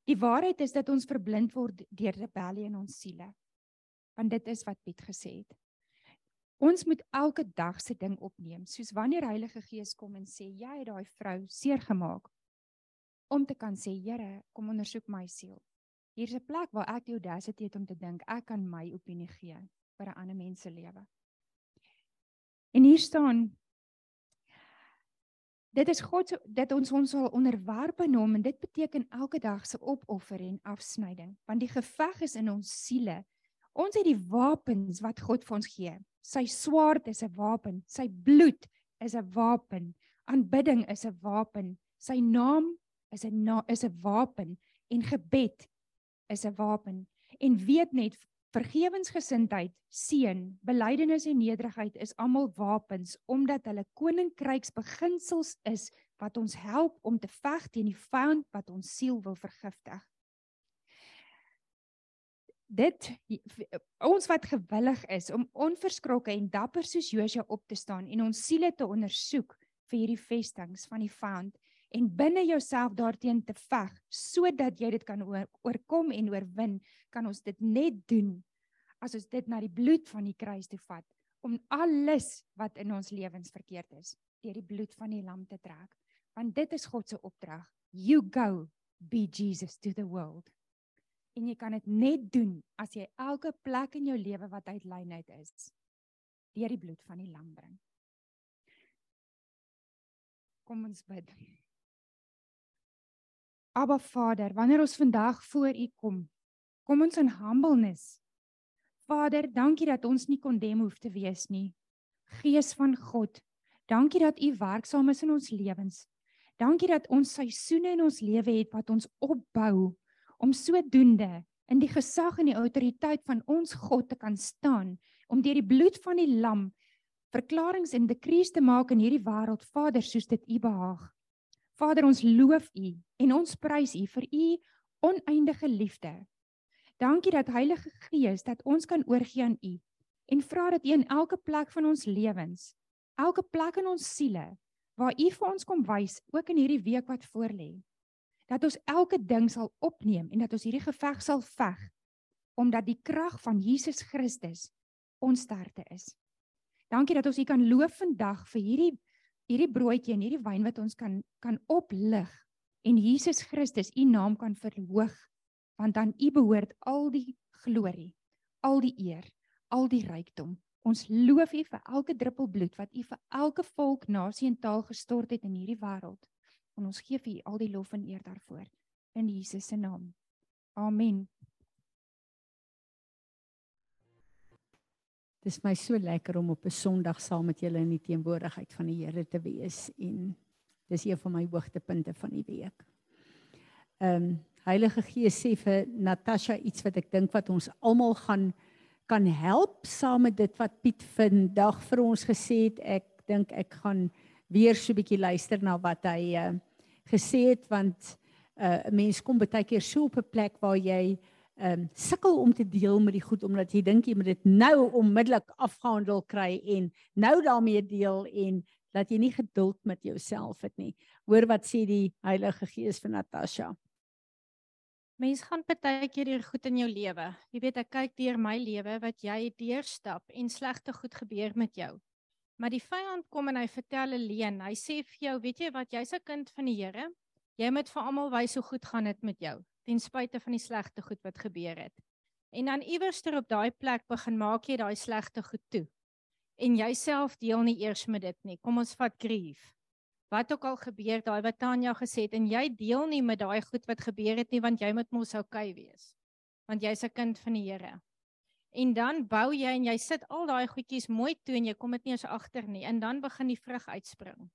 Die waarheid is dat ons verblind word deur rebellie in ons siele. Want dit is wat Piet gesê het. Ons moet elke dag se ding opneem, soos wanneer Heilige Gees kom en sê jy het daai vrou seer gemaak om te kan sê Here, kom ondersoek my siel. Hier's 'n plek waar ek die audacity het om te dink ek kan my opinie gee vir 'n ander mens se lewe. En hier staan Dit is God se dat ons ons sal onderwerp aan hom en dit beteken elke dag se opoffer en afsnyding want die geveg is in ons siele. Ons het die wapens wat God vir ons gee. Sy swaard is 'n wapen, sy bloed is 'n wapen, aanbidding is 'n wapen, sy naam is 'n na, is 'n wapen en gebed is 'n wapen. En weet net Vergewensgesindheid, seën, belydenis en nederigheid is almal wapens omdat hulle koninkryks beginsels is wat ons help om te veg teen die vyand wat ons siel wil vergiftig. Dit ons wat gewillig is om onverskrokke en dapper soos Josua op te staan en ons siele te ondersoek vir hierdie vestings van die vyand en binne jouself daarteenoor te veg sodat jy dit kan oor, oorkom en oorwin, kan ons dit net doen as ons dit na die bloed van die kruis toe vat om alles wat in ons lewens verkeerd is deur die bloed van die lam te trek. Want dit is God se opdrag. You go be Jesus to the world. En jy kan dit net doen as jy elke plek in jou lewe wat uit lyn uit is deur die bloed van die lam bring. Kom ons bid. Aba Vader, wanneer ons vandag voor U kom, kom ons in humbleness. Vader, dankie dat ons nie kondem hoef te wees nie. Gees van God, dankie dat U werksaam is in ons lewens. Dankie dat ons seisoene in ons lewe het wat ons opbou om sodoende in die gesag en die autoriteit van ons God te kan staan om deur die bloed van die lam verklaringe en dekrees te maak in hierdie wêreld, Vader, soos dit U behaag. Vader, ons loof U en ons prys U vir U oneindige liefde. Dankie dat Heilige Gees dat ons kan oorgee aan U en vra dat U in elke plek van ons lewens, elke plek in ons siele waar U vir ons kom wys, ook in hierdie week wat voorlê, dat ons elke ding sal opneem en dat ons hierdie geveg sal veg omdat die krag van Jesus Christus ons sterkte is. Dankie dat ons U kan loof vandag vir hierdie hierdie broodjie en hierdie wyn wat ons kan kan oplig en Jesus Christus u naam kan verhoog want aan u behoort al die glorie, al die eer, al die rykdom. Ons loof u vir elke druppel bloed wat u vir elke volk, nasie en taal gestort het in hierdie wêreld. En ons gee vir u al die lof en eer daarvoor in Jesus se naam. Amen. Dis my so lekker om op 'n Sondag saam met julle in die teenwoordigheid van die Here te wees en dis een van my hoogtepunte van die week. Ehm um, Heilige Gees sê vir Natasha iets wat ek dink wat ons almal gaan kan help saam met dit wat Piet vandag vir ons gesê het. Ek dink ek gaan weer so 'n bietjie luister na wat hy uh, gesê het want eh, 'n uh, mens kom baie keer so op 'n plek waar jy ehm um, sukkel om te deel met die goed omdat jy dink jy moet dit nou onmiddellik afgehandel kry en nou daarmee deel en dat jy nie geduld met jouself het nie. Hoor wat sê die Heilige Gees vir Natasha. Mens gaan baie keer hier goed in jou lewe. Jy weet ek kyk deur my lewe wat jy deurstap en slegte goed gebeur met jou. Maar die vyand kom en hy vertel 'n leuen. Hy sê vir jou, weet jy wat, jy's 'n kind van die Here. Jy moet vir almal wys hoe goed gaan dit met jou ten spyte van die slegte goed wat gebeur het. En dan iewerster op daai plek begin maak jy daai slegte goed toe. En jouself deel nie eers met dit nie. Kom ons vat grief. Wat ook al gebeur, daai wat Tanya gesê het en jy deel nie met daai goed wat gebeur het nie want jy moet mos oukei wees. Want jy's 'n kind van die Here. En dan bou jy en jy sit al daai goedjies mooi toe en jy kom dit nie eens agter nie en dan begin die vrug uitspring.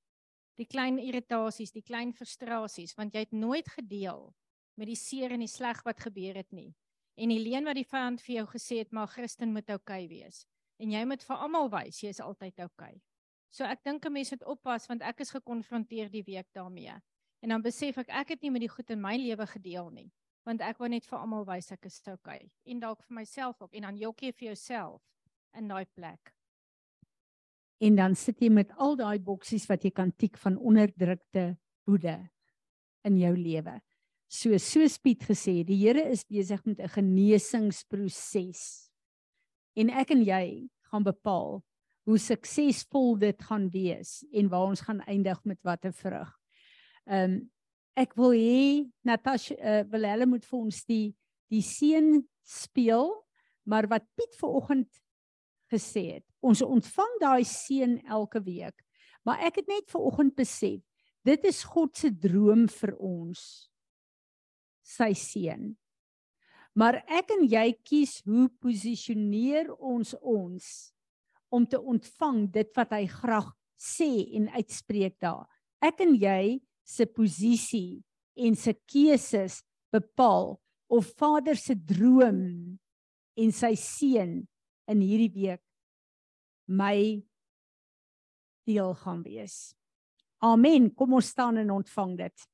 Die klein irritasies, die klein frustrasies want jy het nooit gedeel met die seer en die sleg wat gebeur het nie. En leen wat die vyand vir jou gesê het, maar Christen moet oukei okay wees. En jy moet vir almal wys jy is altyd oukei. Okay. So ek dink 'n mens moet oppas want ek is gekonfronteer die week daarmee. En dan besef ek ek het nie met die goed in my lewe gedeel nie, want ek wou net vir almal wys ek is oukei okay. en dalk vir myself ook en dan jokkie vir jouself in daai plek. En dan sit jy met al daai boksies wat jy kan tik van onderdrukte woede in jou lewe So soos Piet gesê, die Here is besig met 'n genesingsproses. En ek en jy gaan bepaal hoe suksesvol dit gaan wees en waar ons gaan eindig met watter vrug. Ehm um, ek wil hê Natasha uh, wil hulle moet vir ons die die seën speel, maar wat Piet vanoggend gesê het, ons ontvang daai seën elke week. Maar ek het net vanoggend besef, dit is God se droom vir ons sy seun. Maar ek en jy kies hoe posisioneer ons ons om te ontvang dit wat hy graag sê en uitspreek daar. Ek en jy se posisie en se keuses bepaal of Vader se droom en sy seun in hierdie week my deel gaan wees. Amen. Kom ons staan en ontvang dit.